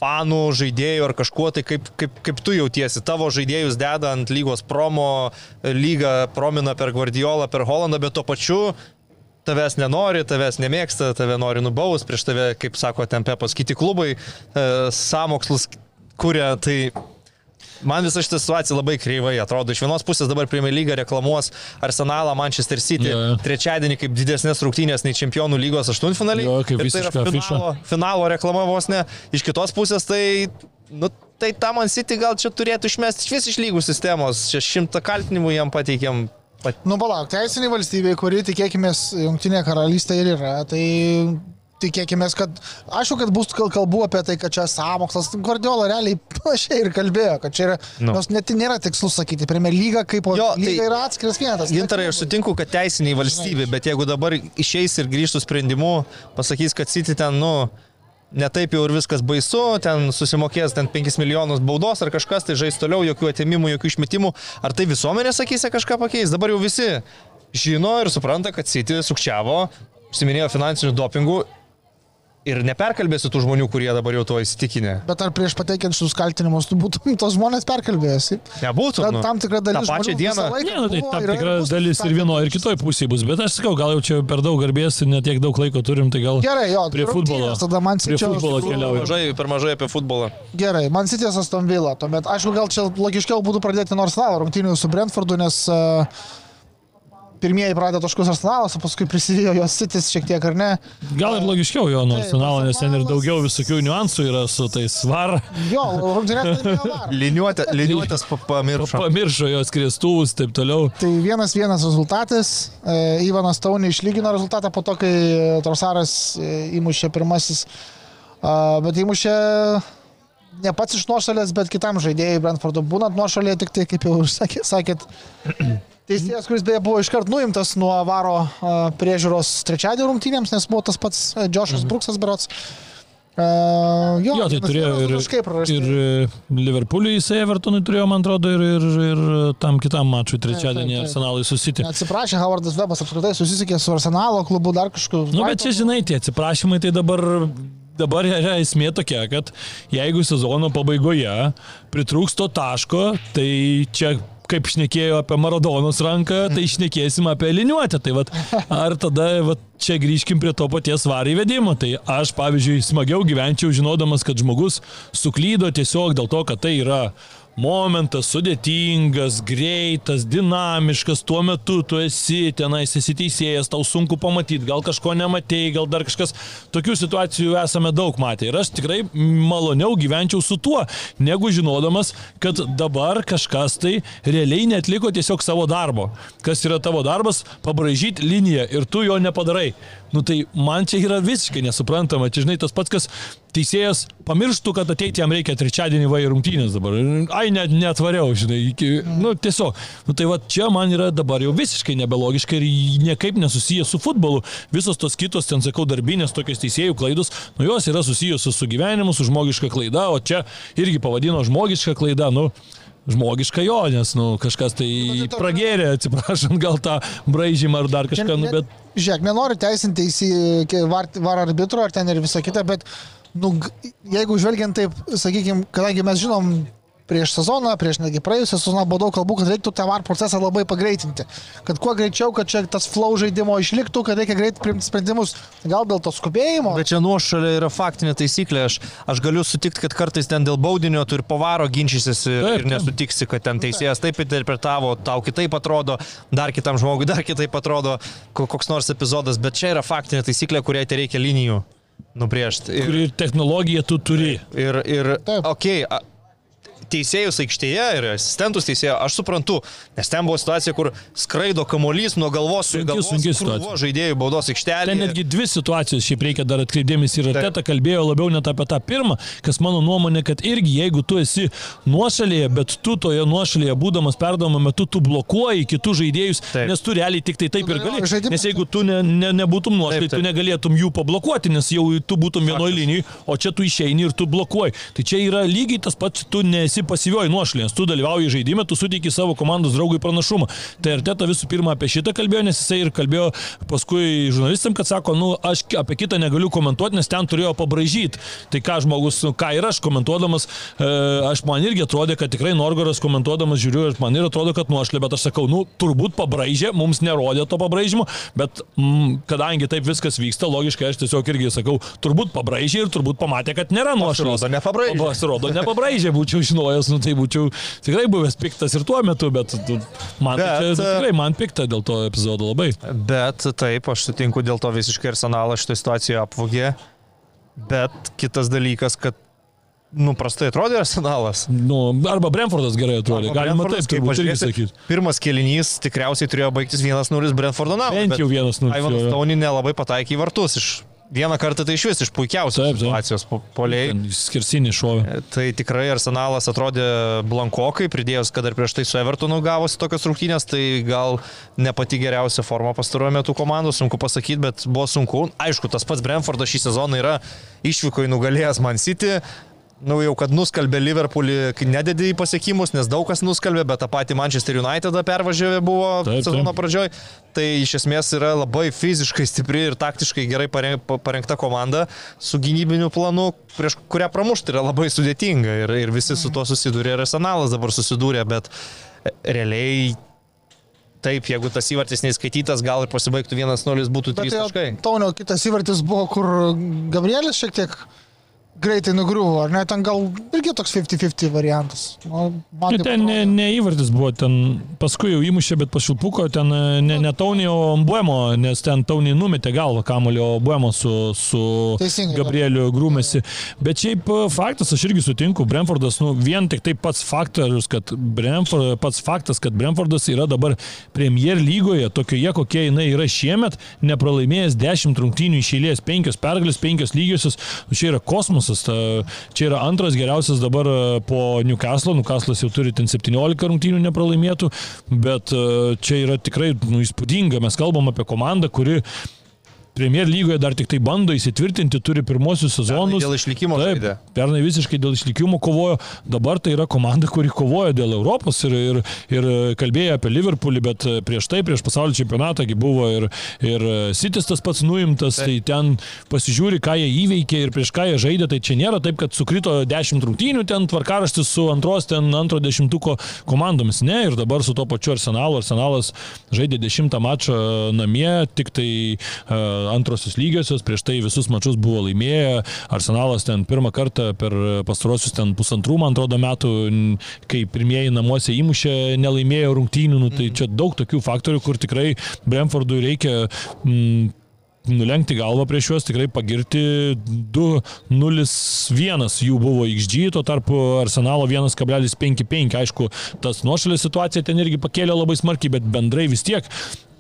fanų, žaidėjų ar kažkuo, tai kaip, kaip, kaip tu jautiesi, tavo žaidėjus deda ant lygos promo, lyga promina per Guardiolą, per Holandą, bet tuo pačiu tavęs nenori, tavęs nemėgsta, tave nori nubaus, prieš tave, kaip sako ten Pepas, kiti klubai e, samokslus kuria, tai Man visa šita situacija labai kreivai atrodo. Iš vienos pusės dabar Premier League reklamuos Arsenalą, Manchester City ja, ja. trečiadienį kaip didesnės rungtynės nei Čempionų lygos aštuntfinaliai.
Ja, kaip
tai yra finalo, finalo reklama vos ne. Iš kitos pusės tai, nu, tai tam Man City gal čia turėtų išmesti iš vis iš lygų sistemos. Čia šimtą kaltinimų jam pateikėm
Pat... Nu, palauk, teisinė valstybė, kuri, tikėkime, Junktinė karalystė ir yra, tai tikėkime, kad, aišku, kad bus kalbų apie tai, kad čia samokslas, Guardiola realiai panašiai ir kalbėjo, kad čia yra, nu. nors net nėra tikslus sakyti, Premier lyga kaip o jo, lyga tai yra atskiras vienetas.
Gintarai, aš sutinku, kad teisiniai valstybė, bet jeigu dabar išeis ir grįžtų sprendimu, pasakys, kad City ten, nu, netaip jau ir viskas baisu, ten susimokės ten 5 milijonus baudos ar kažkas, tai žais toliau, jokių atimimų, jokių išmetimų. Ar tai visuomenė sakysė kažką pakeis? Dabar jau visi žino ir supranta, kad City sukčiavo, užsiminėjo finansinių dopingų ir neperkalbėsi tų žmonių, kurie dabar jau to įsitikinę.
Bet ar prieš pateikiant šius kaltinimus, tu būtum tos žmonės perkalbėjęs?
Nebūtų.
Nu, tam tikra dalis.
Ta pačia diena.
Ne, nu, tai tam tikra dalis ir vienoje, ir kitoje pusėje bus. Bet aš sakau, gal jau čia per daug garbės ir netiek daug laiko turim, tai gal
Gerai, jo,
prie futbolo.
Tada man
prie futbolo keliauja.
Mažai, per mažai apie futbolą.
Gerai, man sitės Aston Villa. Tuomet, aišku, gal čia logiškiau būtų pradėti nors savo rungtynių su Brentfordu, nes uh, pirmieji pradėjo taškus Arsenalas, o paskui prisidėjo jos sitis šiek tiek, ar ne?
Gal ir logiškiau jo nuo Arsenalo, nes ten ir daugiau visokių niuansų yra su tais var.
Jo,
Liniuotė, liniuotės pamiršo.
Pamiršo jos kristuvus, taip toliau.
Tai vienas vienas rezultatas. E, Ivanas Taunį išlygino rezultatą po to, kai Trosaras e, įmušė pirmasis. Bet įmušė ne pats iš nuošalės, bet kitam žaidėjui Brentfordo būnant nuošalėje, tik tai, kaip jau sakė, sakėt, Teisėjas, kuris beje buvo iškart nuimtas nuo varo priežiūros trečiadienio rungtynėms, nes buvo tas pats Džošas mhm. Bruksas Berots. Uh, jo,
jo, tai turėjo ir, ir e, Liverpooliui jisai Evertonui turėjo, man atrodo, ir, ir, ir tam kitam mačui trečiadienį Arsenalui susitį.
Atsiprašė, Howardas Webas apskritai susisiekė su Arsenalo klubu dar kažkokiu.
Nu, bet čia žinai, tie atsiprašymai tai dabar dabar yra esmė tokia, kad jeigu sezono pabaigoje pritrūks to taško, tai čia kaip šnekėjo apie Maradonos ranką, tai šnekėsim apie liniuotę. Tai vat, ar tada vat, čia grįžkim prie to paties varį vedimo. Tai aš, pavyzdžiui, smagiau gyvenčiau žinodamas, kad žmogus suklydo tiesiog dėl to, kad tai yra momentas sudėtingas, greitas, dinamiškas, tuo metu tu esi tenais, esi teisėjas, tau sunku pamatyti, gal kažko nematėjai, gal dar kažkas. Tokių situacijų esame daug matę ir aš tikrai maloniau gyvenčiau su tuo, negu žinodamas, kad dabar kažkas tai realiai netliko tiesiog savo darbo. Kas yra tavo darbas? Pabražyti liniją ir tu jo nepadarai. Nu tai man čia yra visiškai nesuprantama. Čia žinai tas pats, kas teisėjas pamirštų, kad ateiti jam reikia trečiadienį va į rungtynės dabar. Ai, net netvariau, žinai. Iki, nu tiesiog. Nu tai va čia man yra dabar jau visiškai nebelogiška ir niekaip nesusijęs su futbolu. Visos tos kitos, ten sakau, darbinės tokios teisėjų klaidos, nu jos yra susijusios su gyvenimu, su žmogiška klaida, o čia irgi pavadino žmogiška klaida. Nu, žmogiška jo, nes nu, kažkas tai pragėrė, atsiprašant, gal tą braižymą ar dar kažką, nu, bet...
Žiūrėk, nenoriu teisinti į var, var arbitro ar ten ir visą kitą, bet nu, jeigu žvelgiant taip, sakykime, kadangi mes žinom prieš sezoną, prieš netgi praėjusią sezoną buvo daug kalbų, kad reiktų tą VAR procesą labai pagreitinti. Kad kuo greičiau, kad čia tas flow žaidimo išliktų, kad reikia greit priimti sprendimus. Gal dėl to skubėjimo.
Bet čia nuošalė yra faktinė taisyklė. Aš, aš galiu sutikti, kad kartais ten dėl baudinio tu ir povaro ginčysis ir,
Taip,
ir nesutiksi, kad ten teisėjas taip interpretavo, tau kitaip atrodo, dar kitam žmogui dar kitaip atrodo ko- koks nors epizodas. Bet čia yra faktinė taisyklė, kuriai tai reikia linijų nubrėžti. Ir,
Ir technologiją tu turi.
ir, ir
Taip.
okei, okay, teisėjus aikštėje ir asistentus teisėjo, aš suprantu, nes ten buvo situacija, kur skraido kamuolys nuo galvos su galvos
sunki situacija.
žaidėjų baudos aikštelėje.
Ten netgi dvi situacijos, šiaip reikia dar atkreipdėmės ir Arteta kalbėjo labiau net apie tą pirmą, kas mano nuomonė, kad irgi jeigu tu esi nuošalėje, bet tu toje nuošalėje būdamas perdavimo metu, tu blokuoji kitus žaidėjus,
Taip.
nes tu realiai tik tai taip ir gali.
Žaidimas-
Nes jeigu tu ne, ne, nebūtum nuošalėje, tu negalėtum jų pablokuoti, nes jau tu būtum vienoje linijoje, o čia tu išeini ir tu blokuoji. Tai čia yra lygiai tas pats, tu nesi pasyvioji nuošalė, nes tu dalyvauji žaidime, tu suteiki savo komandos draugui pranašumą. Tai Arteta visų pirma apie šitą kalbėjo, nes jisai ir kalbėjo paskui žurnalistam, kad sako, nu, aš apie kitą negaliu komentuoti, nes ten turėjo pabražyti. Tai ką žmogus, nu, ką ir aš komentuodamas, e, aš man irgi atrodė, kad tikrai Norgoras komentuodamas žiūriu ir man ir atrodo, kad nuošlė, bet aš sakau, nu, turbūt pabražė, mums nerodė to pabražymo, bet mm, kadangi taip viskas vyksta, logiškai aš tiesiog irgi sakau, turbūt pabražė ir turbūt pamatė, kad nėra nuošlės.
Pasirodo, nepabraižė.
Pasirodo, nepabražė, būčiau žinojęs, nu tai būčiau tikrai buvęs piktas ir tuo metu, bet tu- man, bet,
Bet,
čia, tikrai man pikta dėl to epizodo labai.
Bet taip, aš sutinku, dėl to visiškai arsenalą šitą situaciją apvogė. Bet kitas dalykas, kad, nu, prastai atrodė arsenalas.
Nu, arba Brentfordas gerai atrodė,
Arba
galima
Brentfordas,
taip
kaip pažiūrėsi,
sakyti.
Pirmas kelinys tikriausiai turėjo baigtis 1-0 Brentfordo naudai.
Bent jau 1-0,
Ivanas
jo, jo.
Tauni nelabai pataikė į vartus. Iš vieną kartą tai iš vis iš puikiausios
Taip, taip.
situacijos po- poliai.
Skirsinį šovė.
Tai tikrai arsenalas atrodė blankokai, pridėjus, kad dar prieš tai su Evertonu gavosi tokios rungtynės, tai gal ne pati geriausia forma pastaruoju metu komandos, sunku pasakyti, bet buvo sunku. Aišku, tas pats Brentfordas šį sezoną yra išvyko į nugalėjęs Man City. Nu jau, kad nuskalbė Liverpoolį, kai nededi į pasiekimus, nes daug kas nuskalbė, bet tą patį Manchester United pervažiavę buvo
Taip,
sezono pradžioj. Tai iš esmės yra labai fiziškai stipri ir taktiškai gerai pare- pa- parengta komanda su gynybiniu planu, prieš kurią pramušti yra labai sudėtinga ir, ir visi su tuo susidūrė ir arsenalas dabar susidūrė, bet e, realiai taip, jeigu tas įvartis neįskaitytas, gal ir pasibaigtų 1-0, būtų 3 taškai.
Taunio kitas įvartis buvo, kur Gabrielis šiek tiek greitai nugriuvo, ar ne, ten gal irgi toks 50-50 variantas. Nu, man
Ir
taip
ten ne, ne įvartis buvo, ten paskui jau įmušė, bet pašilpuko, ten e, ne, ne Taunį, o Buemo, nes ten Taunį numetė galvą kamulio, o Buemo su, su
Teisingai,
Gabrieliu grūmėsi. Bet šiaip e, faktas, aš irgi sutinku, Brentfordas, nu, vien tik tai pats faktorius, kad Brentford, pats faktas, kad Brentfordas yra dabar Premier lygoje, tokioje, kokie jinai yra šiemet, nepralaimėjęs 10 rungtynių iš eilės, 5 pergalės, 5 lygiosios, nu, čia yra kosmosas, ta, čia yra antras geriausias dabar e, po Newcastle, Newcastle'as jau turi ten 17 rungtynių nepralaimėtų, bet e, čia yra tikrai nu, įspūdinga, mes kalbam apie komandą, kuri Premier lygoje dar tik tai bando įsitvirtinti, turi pirmosius sezonus.
dėl išlikimo
Taip,
žaidė.
pernai visiškai dėl išlikimo kovojo, dabar tai yra komanda, kuri kovoja dėl Europos ir, ir, ir kalbėjo apie Liverpoolį, bet prieš tai, prieš pasaulio čempionatą, buvo ir, ir Sitis tas pats nuimtas, tai ten pasižiūri, ką jie įveikė ir prieš ką jie žaidė, tai čia nėra taip, kad sukrito 10 rungtynių, ten tvarkaraštis su antros, ten antro dešimtuko komandomis, ne, ir dabar su to pačiu Arsenalu, Arsenalas žaidė 10 mačą namie, tik tai uh, antrosios lygiosios, prieš tai visus mačius buvo laimėję, Arsenalas ten pirmą kartą per pastarosius ten pusantrų, man atrodo, metų, kai pirmieji namuose įmušė, nelaimėjo rungtynių, nu, tai čia daug tokių faktorių, kur tikrai Brentfordui reikia mm, nulenkti galvą prieš juos, tikrai pagirti. 2-0-1 jų buvo XG, tuo tarpu Arsenalo 1,55, aišku, tas nuošalės situacija ten irgi pakėlė labai smarkiai, bet bendrai vis tiek,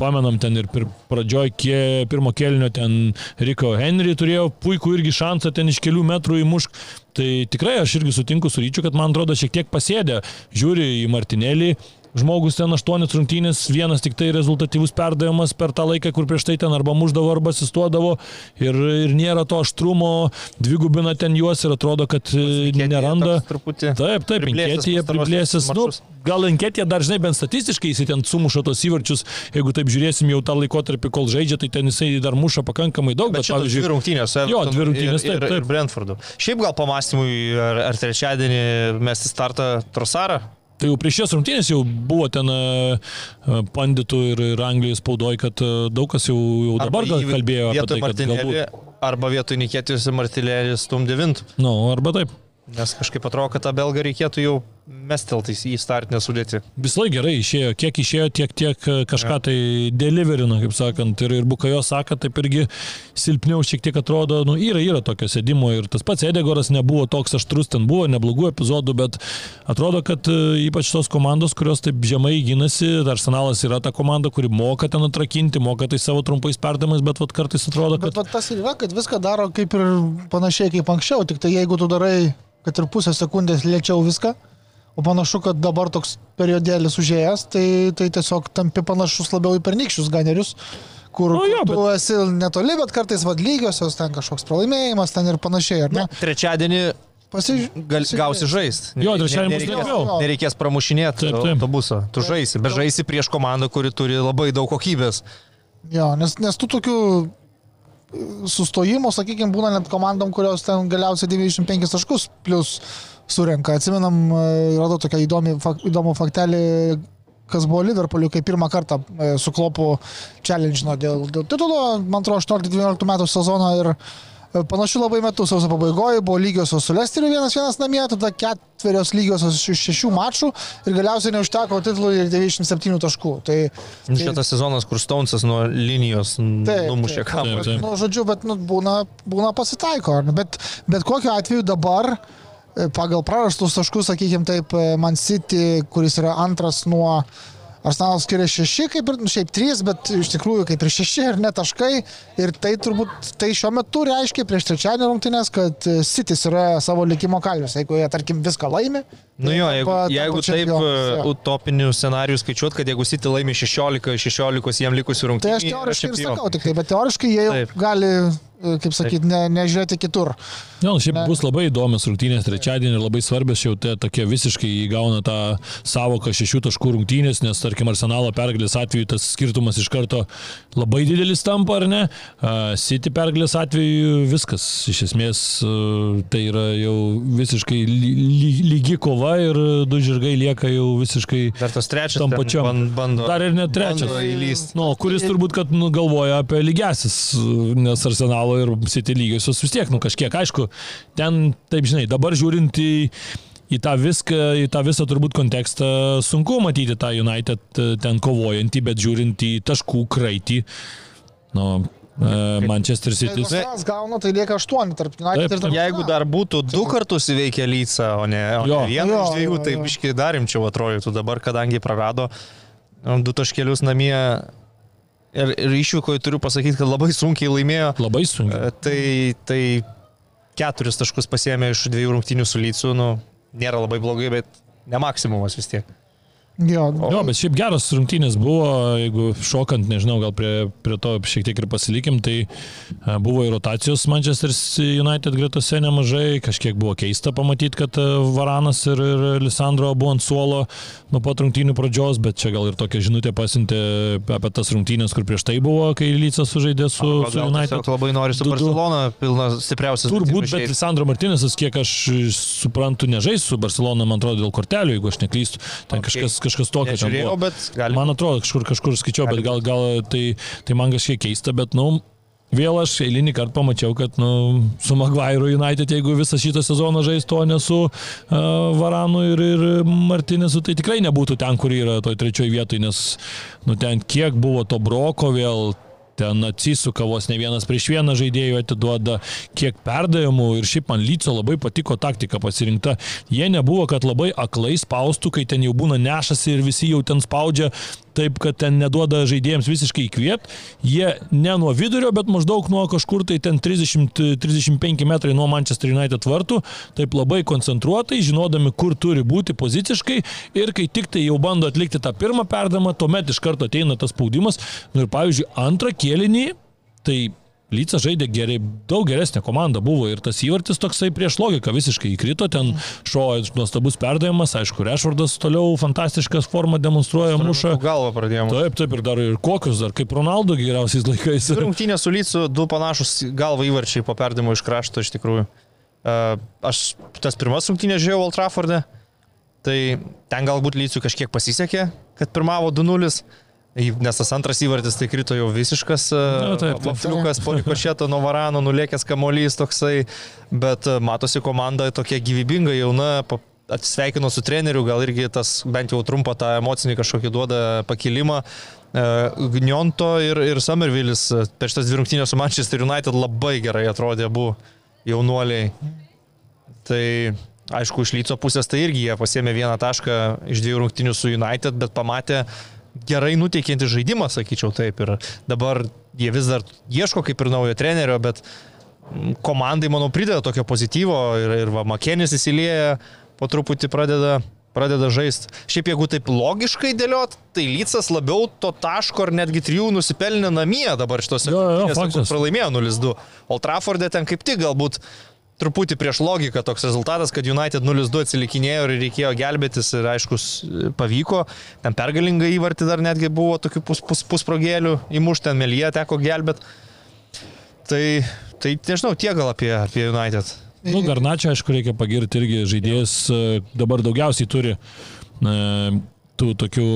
pamenam ten ir pradžioj kie, pirmo kelnio ten Riko Henry turėjo puikų irgi šansą ten iš kelių metrų įmušk, tai tikrai aš irgi sutinku su ryčiu, kad man atrodo šiek tiek pasėdė, žiūri į Martinėlį, Žmogus ten aštuonis rungtynės, vienas tik tai rezultatyvus perdavimas per tą laiką, kur prieš tai ten arba muždavo, arba asistuodavo ir, ir nėra to aštrumo, dvigubina ten juos ir atrodo, kad e, neranda.
Toks Truputį.
Taip, taip,
pastaruosius
priblėsęs. Nu, gal Enketėje dar, žinai, bent statistiškai jisai ten sumuša tos įvarčius. Jeigu taip žiūrėsim jau tą laikotarpį, kol žaidžia, tai ten jisai dar muša pakankamai daug.
Bet, bet čia dvi rungtynės. su
Jo, dvi rungtynės, taip, taip.
ir Brentfordu. Šiaip gal pamastymui, ar, ar trečiadienį mesti startą Trosarą?
Tai jau prieš šias rungtynės jau buvo ten e, e, panditų ir, ir Anglijos spaudoj, kad e, daug kas jau, jau dabar gal kalbėjo apie tai, kad galbūt.
Arba vietoj Nikėtijos ir Martinelį stum devintų.
Nu, arba taip.
Nes kažkaip atrodo, kad tą belgą reikėtų jau mesteltais į startinę sudėtį.
Visai gerai išėjo, kiek išėjo, tiek, tiek e, kažką tai deliverino, kaip sakant. Ir, ir Bukajo sako, taip irgi silpniau šiek tiek atrodo, nu, yra, yra tokio sėdimo. Ir tas pats Edegoras nebuvo toks aštrus, ten buvo neblogų epizodų, bet atrodo, kad e, ypač tos komandos, kurios taip žemai gynasi, Arsenalas yra ta komanda, kuri moka ten atrakinti, moka tai savo trumpais perdamais, bet vat, kartais atrodo,
Bet
kad...
va, tas ir yra, kad viską daro kaip ir panašiai kaip anksčiau, tik tai jeigu tu darai, kad ir pusę sekundės lėčiau viską, o panašu, kad dabar toks periodėlis užėjęs, tai, tai tiesiog tampi panašus labiau į pernykščius ganerius, kur,
Nu jo,
kur tu esi netoli, bet kartais vad lygiosios, ten kažkoks pralaimėjimas, ten ir panašiai, ar ne?
Trečiadienį
Pasiž...
gal, gausi žaisti.
Jo, trečiadienį bus
nereikės,
lengviau.
nereikės pramušinėti
Taip, taip.
autobuso. Tu žaisi, bet žaisi prieš komandą, kuri turi labai daug kokybės.
Jo, nes, nes tu tokių e, sustojimų, sakykime, būna net komandom, kurios ten galiausiai 95 taškus plus surenka. Atsimenam, e, radau tokią įdomį, įdomų faktelį, kas buvo Liverpooliu, kai pirmą kartą e, su klopu challenge dėl, dėl titulo, man atrodo, 18-19 metų sezono ir e, panašių labai metų sausio pabaigoje buvo lygiosios su Lesteriu vienas vienas namie, tada ketverios lygiosios iš šešių mačų ir galiausiai neužteko titulų ir 97 taškų. Tai,
Nu, Čia tas sezonas, kur Stonesas nuo linijos
Taip,
numušė kamuolį.
Nu, žodžiu, bet nu, būna, būna pasitaiko. ar ne? Bet, bet kokiu atveju dabar, e, pagal prarastus taškus, sakykime taip, e, Man City, kuris yra antras nuo Arsenalas skiria šeši, kaip ir, nu, šiaip trys, bet iš tikrųjų kaip ir šeši ir net taškai. Ir tai turbūt, tai šiuo metu reiškia prieš trečiadienį rungtynės, kad e, Citis yra savo likimo kalvis. Jeigu jie, tarkim, viską laimi.
Nu jo, jeigu, jeigu taip e,
jo.
utopinių scenarijų skaičiuot, kad jeigu City laimi 16, 16 jiem likusių rungtynių.
Tai aš teoriškai ir
jo.
sakau, tik tai, bet teoriškai jie
Taip.
gali, e, kaip sakyti, ne, nežiūrėti kitur.
Nu, šiaip
Ne.
bus labai įdomios rungtynės trečiadienį ir labai svarbios jau te tokie visiškai įgauna tą savoką šešių taškų rungtynės, nes tarkim Arsenalo pergalės atveju tas skirtumas iš karto labai didelis tampa, ar ne? A, City pergalės atveju viskas, iš esmės a, tai yra jau visiškai ly- ly- lygi kova ir du žirgai lieka jau visiškai
Dar tas trečias
tam pačiam.
ban- Bando,
Dar ir net trečias. Nu, kuris turbūt, kad nu, galvoja apie lygiasis, nes Arsenalo ir City lygiosios vis tiek, nu kažkiek, aišku, ten, taip žinai, dabar žiūrint į, į tą viską, į tą visą turbūt kontekstą, sunku matyti tą United e, ten kovojantį, bet žiūrint į taškų kraitį, nu, e, Manchester City.
Jeigu Arsenalas gauna, tai lieka 8 tarp United ir tarp
Jeigu dar būtų du kartus įveikę Lycą, o ne, o ne vieną iš dviejų, tai biškai dar rimčiau atrodytų dabar, kadangi prarado nu, du taškelius namie ir, ir išvykoje turiu pasakyti, kad labai sunkiai laimėjo.
Labai sunku.
E, Tai, tai keturis taškus pasiemė iš dviejų rungtynių su Lycu, nu, nėra labai blogai, bet ne maksimumas vis tiek.
Jo,
Jo, bet šiaip geras rungtynės buvo, jeigu šokant, nežinau, gal prie, prie to šiek tiek ir pasilikim, tai e, buvo ir rotacijos Manchester United gretose nemažai, kažkiek buvo keista pamatyti, kad e, Varanas ir, ir Lisandro buvo ant suolo nuo pat rungtynių pradžios, bet čia gal ir tokia žinutė pasintė apie tas rungtynės, kur prieš tai buvo, kai Lycas sužaidė su,
O
su United.
labai nori su. Barcelona, pilna stipriausias.
Turbūt, bet. Lisandro Martinėsas, kiek aš suprantu, nežais su Barcelona, man atrodo, dėl kortelių, jeigu aš neklystu. Ten
Okay.
kažkas, kažkas tokio
Nežiūrėjau, bet gali.
Man atrodo, kažkur, kažkur skaičiau, bet gal, gal tai, tai man kažkiek keista, bet, nu, vėl aš eilinį kartą pamačiau, kad nu, su Maguire United, jeigu visą šitą sezoną žaistų, o ne su uh, Varanu ir, ir Martinesu, tai tikrai nebūtų ten, kur yra toj trečioje vietoje, nes nu, ten kiek buvo to broko vėl ten atsisuka vos ne vienas prieš vieną žaidėjų atiduoda, kiek perdavimų ir šiaip man Lyco labai patiko taktika pasirinkta. Jie nebuvo, kad labai aklai spaustų, kai ten jau būna nešasi ir visi jau ten spaudžia, taip kad ten neduoda žaidėjams visiškai įkvėpti. Jie ne nuo vidurio, bet maždaug nuo kažkur tai ten 30-35 metrai nuo Manchester United vartų, taip labai koncentruotai, žinodami, kur turi būti poziciškai ir kai tik tai jau bando atlikti tą pirmą perdamą, tuomet iš karto ateina tas spaudimas. Nu ir pavyzdžiui, antrą kėlinį, tai Lyca žaidė gerai, daug geresnė komanda buvo ir tas įvartis toksai prieš logiką visiškai įkrito, ten šo nuostabus perdavimas, aišku, Rešvardas toliau fantastiškas formą demonstruoja, muša.
Galvą pradėjome.
Taip, taip ir dar ir kokius, dar kaip Ronaldo geriausiais laikais.
Rungtynė su Lycu, du panašus galva įvarčiai po perdavimo iš krašto iš tikrųjų. Aš tas pirmas rungtynės žiūrėjau Old Trafford'e, tai ten galbūt Lycui kažkiek pasisekė, kad pirmavo 2-0. Nes tas antras įvartis tai krito jau visiškas
Na, taip, taip.
fliukas po rikošėto nuo varano, nulėkęs kamolys toksai, bet e, matosi komanda tokia gyvybinga, jauna, atsisveikino su treneriu, gal irgi tas bent jau trumpą tą emocinį kažkokį duoda pakilimą. E, Gnionto ir, ir Summervillis e, per šitas dvi rungtynės su Manchester United labai gerai atrodė abu jaunuoliai. Tai aišku, iš Lyco pusės tai irgi jie pasėmė vieną tašką iš dviejų rungtynių su United, bet pamatė gerai nuteikiantį žaidimą, sakyčiau taip. Ir dabar jie vis dar ieško kaip ir naujo trenerio, bet mm, komandai, manau, prideda tokio pozityvo ir, ir va, Makenis įsilieja, po truputį pradeda, pradeda žaisti. Šiaip jeigu taip logiškai dėliot, tai Lycas labiau to taško ar netgi trijų nusipelnė namie dabar šitose
Jo, jo, faktas.
pralaimėjo 0-2. Old Trafford'e ten kaip tik galbūt truputį prieš logiką toks rezultatas, kad United 0-2 atsilikinėjo ir reikėjo gelbėtis ir aišku pavyko. Ten pergalingą įvartį dar netgi buvo tokių pus, pus, pusprogėlių, įmušti ten Melyje teko gelbėti. Tai, tai nežinau, tiek gal apie, apie United.
Nu, Garnačia, aišku, reikia pagirti irgi žaidėjas e, dabar daugiausiai turi e, tų tokių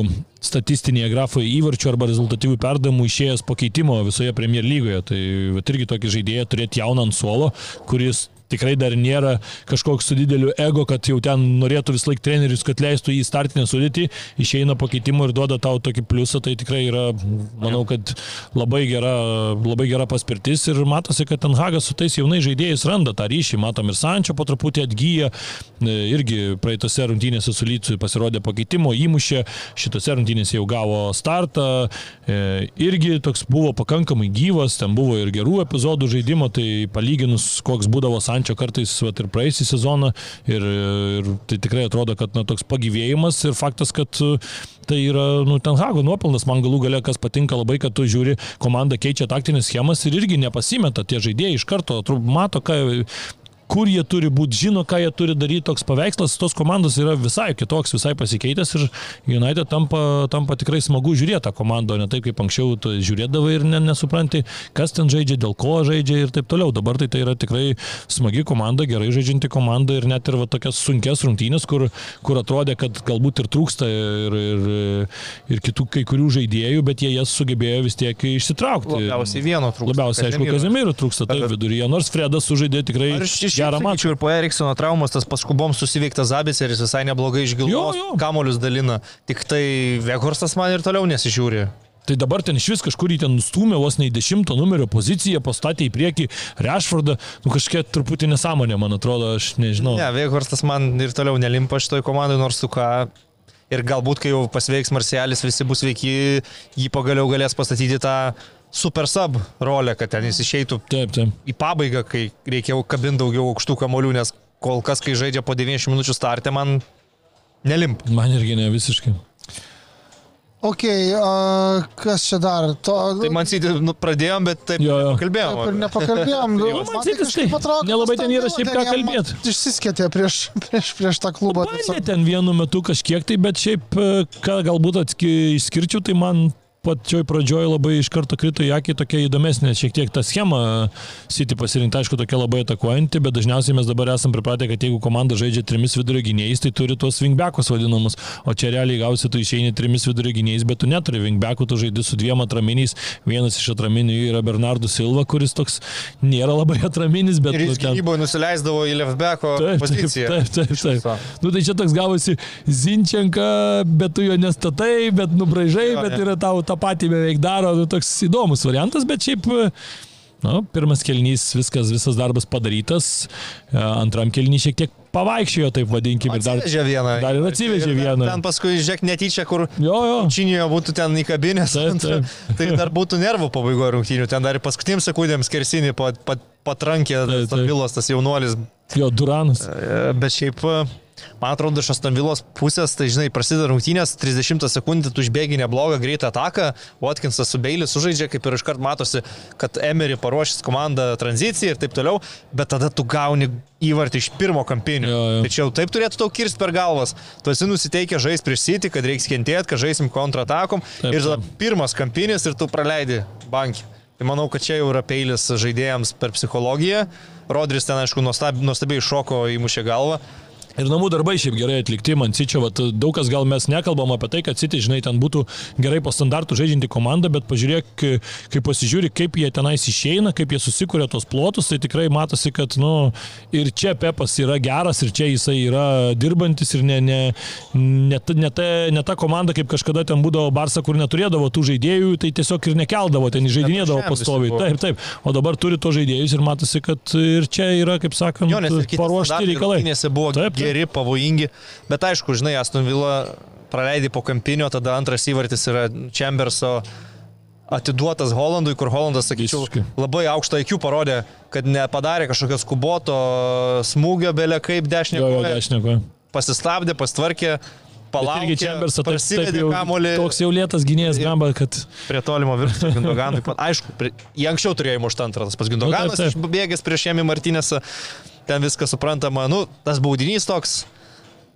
statistinėje grafoje įvarčių arba rezultatyvių perdavimų išėjęs po keitimo visoje Premier lygoje. Tai irgi tokį žaidėją turėti jauną ant suolo, kuris tikrai dar nėra kažkoks su dideliu ego, kad jau ten norėtų vis laik trenerius, kad leistų į startinę sudėtį, išeina po keitimo ir duoda tau tokį pliusą, tai tikrai yra, manau, kad labai gera, labai gera paspirtis. Ir matosi, kad Ten Hagas su tais jaunais žaidėjais randa tą ryšį, matom ir Sančio po truputį atgyja, E, irgi praeitose rungtynėse su Lycui pasirodė pakeitimo, įmušė, šitose rungtynėse jau gavo startą, e, irgi toks buvo pakankamai gyvas, ten buvo ir gerų epizodų žaidimo, tai palyginus, koks būdavo Sančio kartais vat, ir praeisį sezoną, ir, ir tai tikrai atrodo, kad na, toks pagyvėjimas ir faktas, kad e, tai yra, nu, ten Hago nuopelnas, man galų gale, kas patinka labai, kad tu žiūri, komanda keičia taktinės schemas ir irgi nepasimeta tie žaidėjai iš karto, atrodo, mato, ką kur jie turi būti, žino, ką jie turi daryti, toks paveikslas tos komandos yra visai kitoks, visai pasikeitęs ir United tampa, tampa tikrai smagu žiūrėti tą komandą, ne taip kaip anksčiau žiūrėdavai ir ne, nesupranti, kas ten žaidžia, dėl ko žaidžia ir taip toliau. Dabar tai, tai yra tikrai smagi komanda, gerai žaidžianti komanda ir net ir va, tokias sunkes rungtynės, kur, kur atrodė, kad galbūt ir trūksta ir, ir, ir kitų kai kurių žaidėjų, bet jie jas sugebėjo vis tiek išsitraukti.
Labiausiai vieno trūksta.
Labiausiai, aišku. Kazimierų trūksta taip viduryje, nors Fredas sužaidė tikrai
Aš iš
gerą mačą.
ir po Eriksono traumos tas paskubom susiveiktas Zabiceris visai neblogai
jo.
kamolius dalina. Tik tai Veghorstas man ir toliau nesižiūri.
Tai dabar ten iš vis kažkur jį ten nustumė vos ne į dešimto numerio poziciją, pastatė į priekį Rešfordą, nu kažkiek truputį nesąmonė, man atrodo, aš nežinau.
Ne, Veghorstas man ir toliau nelimpa šitoj komandai, nors tu ką. Ir galbūt, kai jau pasveiks Marcialis, visi bus veiki, jį pagaliau galės pastatyti tą super sub rolę, kad ten jis išeitų
Taip, taip.
į pabaigą, kai reikia kabinti daugiau aukštų kamolių, nes kol kas, kai žaidžia po 90 minučių startę, man nelimp.
Man irgi ne visiškai.
Ok, a, kas čia dar? To,
Tai man sėdi, nu, pradėjom, bet taip
Jo, jo.
kalbėjom.
Taip ir nepakalbėjom.
Jo,
Man
man
tai kažkaip
tai
atrodo,
nelabai ten yra šiaip ką
jie
kalbėt.
man Išsiskėtė prieš, prieš, prieš tą klubą.
Bandė ten vienu metu kažkiek tai, bet šiaip, e, ką galbūt atski, išskirčiau, tai man pačioj pradžioj labai iš karto krito į akį tokia įdomesnė, šiek tiek ta schema City pasirinkta, aišku, tokia labai atakuojanti, bet dažniausiai mes dabar esame pripratę, kad jeigu komanda žaidžia trimis vidurio gynėjais, tai turi tuos wingbekus vadinamus, o čia realiai gausi tu išeini trimis vidurio gynėjais, bet tu neturi wingbekų, tu žaidži su dviem atraminiais, vienas iš atraminių yra Bernardo Silva, kuris toks nėra labai atraminis, bet...
Ir jis
nu, ten-
gynyboje nusileisdavo į
Taip, taip,
poziciją.
taip, taip,
Iš viso.
taip. Nu, tai čia toks gavosi Zinčenka, bet tu jo nestatai, bet nubraižai, bet yra tau tą patį beveik daro. Nu, toks įdomus variantas, bet šiaip, nu, pirmas kelnys, viskas, visas darbas padarytas. E, Antram kelnys šiek tiek pavaikščiojo, taip vadinkim. Ir dar,
Atsivežė vieną.
dar ir atsivežė
ten-
vieną.
Ten paskui, žiūrėk, netyčia, kur
jo, jo.
Činijoje būtų ten įkabinės,
Taip, taip.
tai dar būtų nervų pabaigoje rungtynių. Ten dar ir paskutiniam sekundėm skersinį pat, pat, patrankė. Stabilas, tas jaunuolis.
Jo, Duranas.
E, Bet šiaip, e, man atrodo, iš Astonvilos pusės, tai žinai, prasideda rungtynės, 30 sekundžių tu išbėgi neblogą greitą ataką, Watkinsas su Beilis sužaidžia, kaip ir iškart matosi, kad Emery paruošęs komandą tranzicijai ir taip toliau, bet tada tu gauni įvartį iš pirmo kampinio.
Jo, jo.
Čia jau taip turėtų tau kirsti per galvas. Tu esi nusiteikę žaisti prieš City, kad reiks kentėti, kad žaisim kontratakom.
Taip,
Ir tada pirmas kampinis ir tu praleidi bankį. Tai manau, kad čia jau yra peilis žaidėjams per psichologiją. Rodris ten, aišku, nuostab, nuostabiai šoko įmušė galvą.
Ir namų darbai šiaip gerai atlikti, man Cičio, vat, daug kas gal mes nekalbam apie tai, kad City, žinai, ten būtų gerai po standartų žaidžianti komanda, bet pažiūrėk, kai pasižiūri, kaip jie tenais išeina, kaip jie susikūrė tos plotus, tai tikrai matosi, kad, nu, ir čia Pepas yra geras, ir čia jisai yra dirbantis, ir ne, ne, ne, ta- ne, ta, ne ta komanda, kaip kažkada ten būdavo Barsa, kur neturėdavo tų žaidėjų, tai tiesiog ir nekeldavo, ten žaidinėdavo pastoviai. Taip, taip. O dabar turi to žaidėjus ir matosi, kad ir čia yra, kaip sakant,
Jo,
paruošti reikalai. taip,
taip. Geri, pavojingi. Bet aišku, žinai, Aston Villa praleidai po kampinio, tada antras įvartis yra Chamberso atiduotas Holandui, kur Holandas, sakyčiau,
Visiškai.
labai aukštą IQ parodė, kad nepadarė kažkokio skuboto smūgio belė kaip dešinė koja. pasistabdė, pastvarkė, palaukė,
irgi Chambersą jau,
kamuolį
toks jau lėtas gynėjas gamba, kad
prie tolimo viršų Gindoganui. Aišku, prie, jį anksčiau turėjo įmušti antrą, tas pats Gindoganas,
Nu, taip, taip.
bėgęs prieš Jėmį Martinėsą, ten viskas suprantama. Nu, tas baudinys toks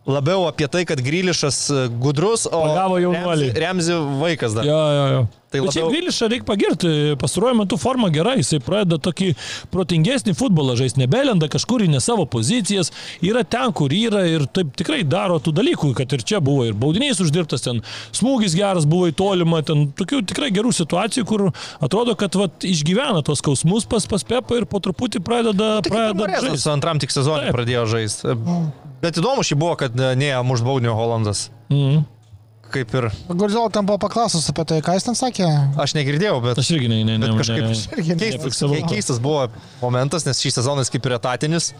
labiau apie tai, kad Grylišas e, gudrus, o. Remzi, Remzi vaikas dar.
Jo, jo, jo.
Tai
Bet šiaip
labiau-
Grilišą reikia pagirti, pastaruoju metu forma gera, jisai pradeda tokį protingesnį futbolą žaisti, nebelenda kažkur į ne savo pozicijas, yra ten, kur yra ir taip tikrai daro tų dalykų, kad ir čia buvo ir baudiniais uždirbtas, ten smūgis geras buvo į tolimą, ten tokių tikrai gerų situacijų, kur atrodo, kad vat, išgyvena tos skausmus pas, pas Pepą ir po truputį pradeda,
Tik
pradeda
Marezas
žaisti.
antram tik sezonui pradėjo žaisti. Bet įdomu šį buvo, kad e, ne, muš baudinio Holandas.
Mhm.
Kaip ir
Guardiola tam buvo paklausęs apie tai, ką jis ten sakė.
aš negirdėjau, bet
Aš irgi ne, ne, ne,
kažkaip
ne,
irgi
keistas,
nefiksavau.
kei- keistas buvo momentas, nes šį sezoną jis kaip ir etatinis,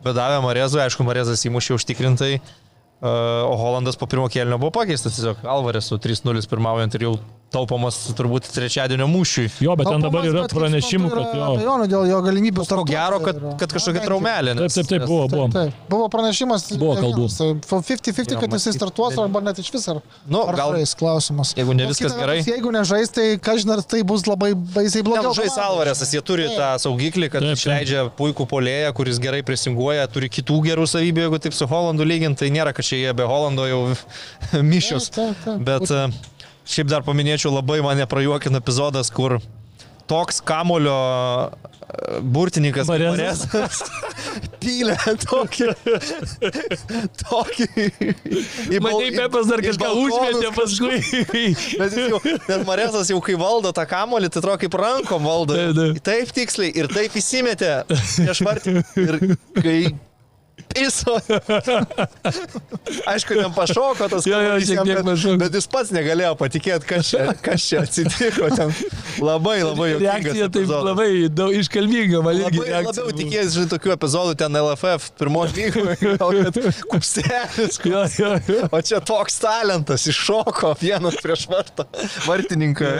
bet davė Marezui, aišku, Marezas įmušė užtikrintai, uh, o Holandas po pirmo kėlinio buvo pakeistas tiesiog Alvarės su 3-0 pirmaujant ir jau taupomas turbūt trečiadienio mūšiui.
Jo, bet ten dabar yra
Bet,
pranešimų, kad jo.
Abejonių dėl jo galimybių
Ko
startuoti
gero, kad, kad kažkokia traumelė.
Taip, taip, taip, buvo, buvo.
Taip, taip. Buvo pranešimas.
Buvo kalbų.
vienas, tai 50-50, kad jisai startuos arba net iš vis ar,
Nu,
ar
gal-
žais klausimas.
jeigu ne viskas gerai.
vertus, Jeigu nežais, tai ką žinai, ar tai bus labai baisiai blogai.
Ten žais Alvarėsas, jie turi tą saugiklį, kad
Taip, taip.
išleidžia puikų polėją, kuris gerai prisinguoja, turi kitų gerų savybių, jeigu taip su Holandu lygint, tai nėra, kad čia jie be Holando jau mišius.
Taip, taip, taip.
Bet e, šiaip dar paminėčiau labai mane prajuokina epizodas, kur toks kamulio e, burtininkas
Marezas.
Marezas pylė tokį. tokį. į bal-
Matai, Pepas dar kažką užmetė paskui.
Jis jau, net Marezas jau kai valdo tą kamolį, tai atrodo kaip rankom valdo.
Taip, taip.
Taip tiksliai ir taip įsimetė. Ir kai piso. Aišku, ten pašoko tas
Jo, jo,
jam, bet,
pašoko.
bet jis pats negalėjo patikėti, kas čia, kas čia atsitiko. Ten labai, labai juokingas
Reakcija taip
epizodas.
labai daug iškalbinga, man irgi
Labai, labiau tikėjęs, žinai, tokių epizodų ten LFF pirmojo lygoje, gal kad kupstelis,
Jo, jo, jo.
O čia toks talentas, iššoko vienas prieš vartą. Vartininką.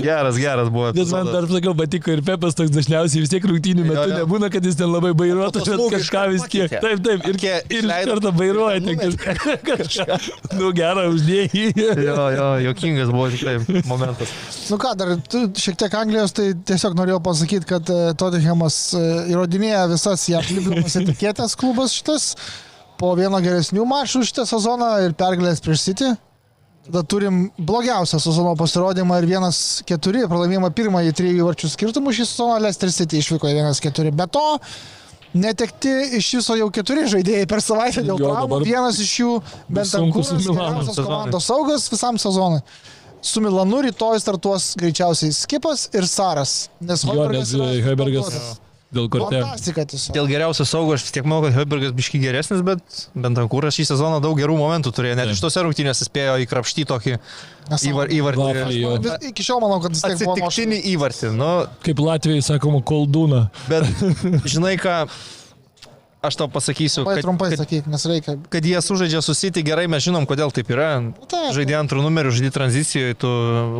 Geras, geras buvo.
Bet man dar sakau, patiko ir Pepas toks dažniausiai vis tiek rungtynių metu
Jo, jo.
nebūna, kad jis ten labai
to
bet kažką vis tiek. Taip, taip. Ir,
Tokie
ir karto bairuoja ten
Numetė.
kažką. Nu gerą uždėjai.
Jo, jo, jokingas buvo tikrai momentas.
Nu ką, dar tu šiek tiek Anglijos, tai tiesiog norėjau pasakyti, kad e, Tottenhamas e, įrodinėja visas jam lipdamas etiketės klubas šitas po vieno geresnių mačų šitą sezoną ir pergalės prieš City. Tada turim blogiausią sezono pasirodymą ir 1-4 pralaimėjimą pirmąjį trijų varčių skirtumų šį sezoną Leicester City išvyko 1-4. Be to, netekti iš viso jau keturi žaidėjai per savaitę dėl traumų. Vienas iš jų bent
sunku su Milanu
geriausias komandos saugas visam sezonui. Su Milanu rytoj startuos greičiausiai Skipas ir Saras. Nes
Jo, nes
Hoibergas.
Dėl
tiesiog.
Dėl geriausio saugo aš vis tiek manau, kad Heubergas biški geresnis, bet Bentankūras šį sezoną daug gerų momentų turėjo. Net iš tose rungtynėse spėjo įkrapštyti tokį įvartį.
Iki šiol manau, kad vis tiek buvo
Atsitiktinį įvartį. Nu,
Kaip Latvijai sakoma, koldūna.
bet žinai ką, aš tau pasakysiu,
Labai
kad,
trumpai
kad,
sakyk, nes reikia.
kad jie sužaidžia susitį gerai, mes žinom, kodėl taip yra.
Taip.
Žaidė antrų numerių, žaidė tranzicijoje, tu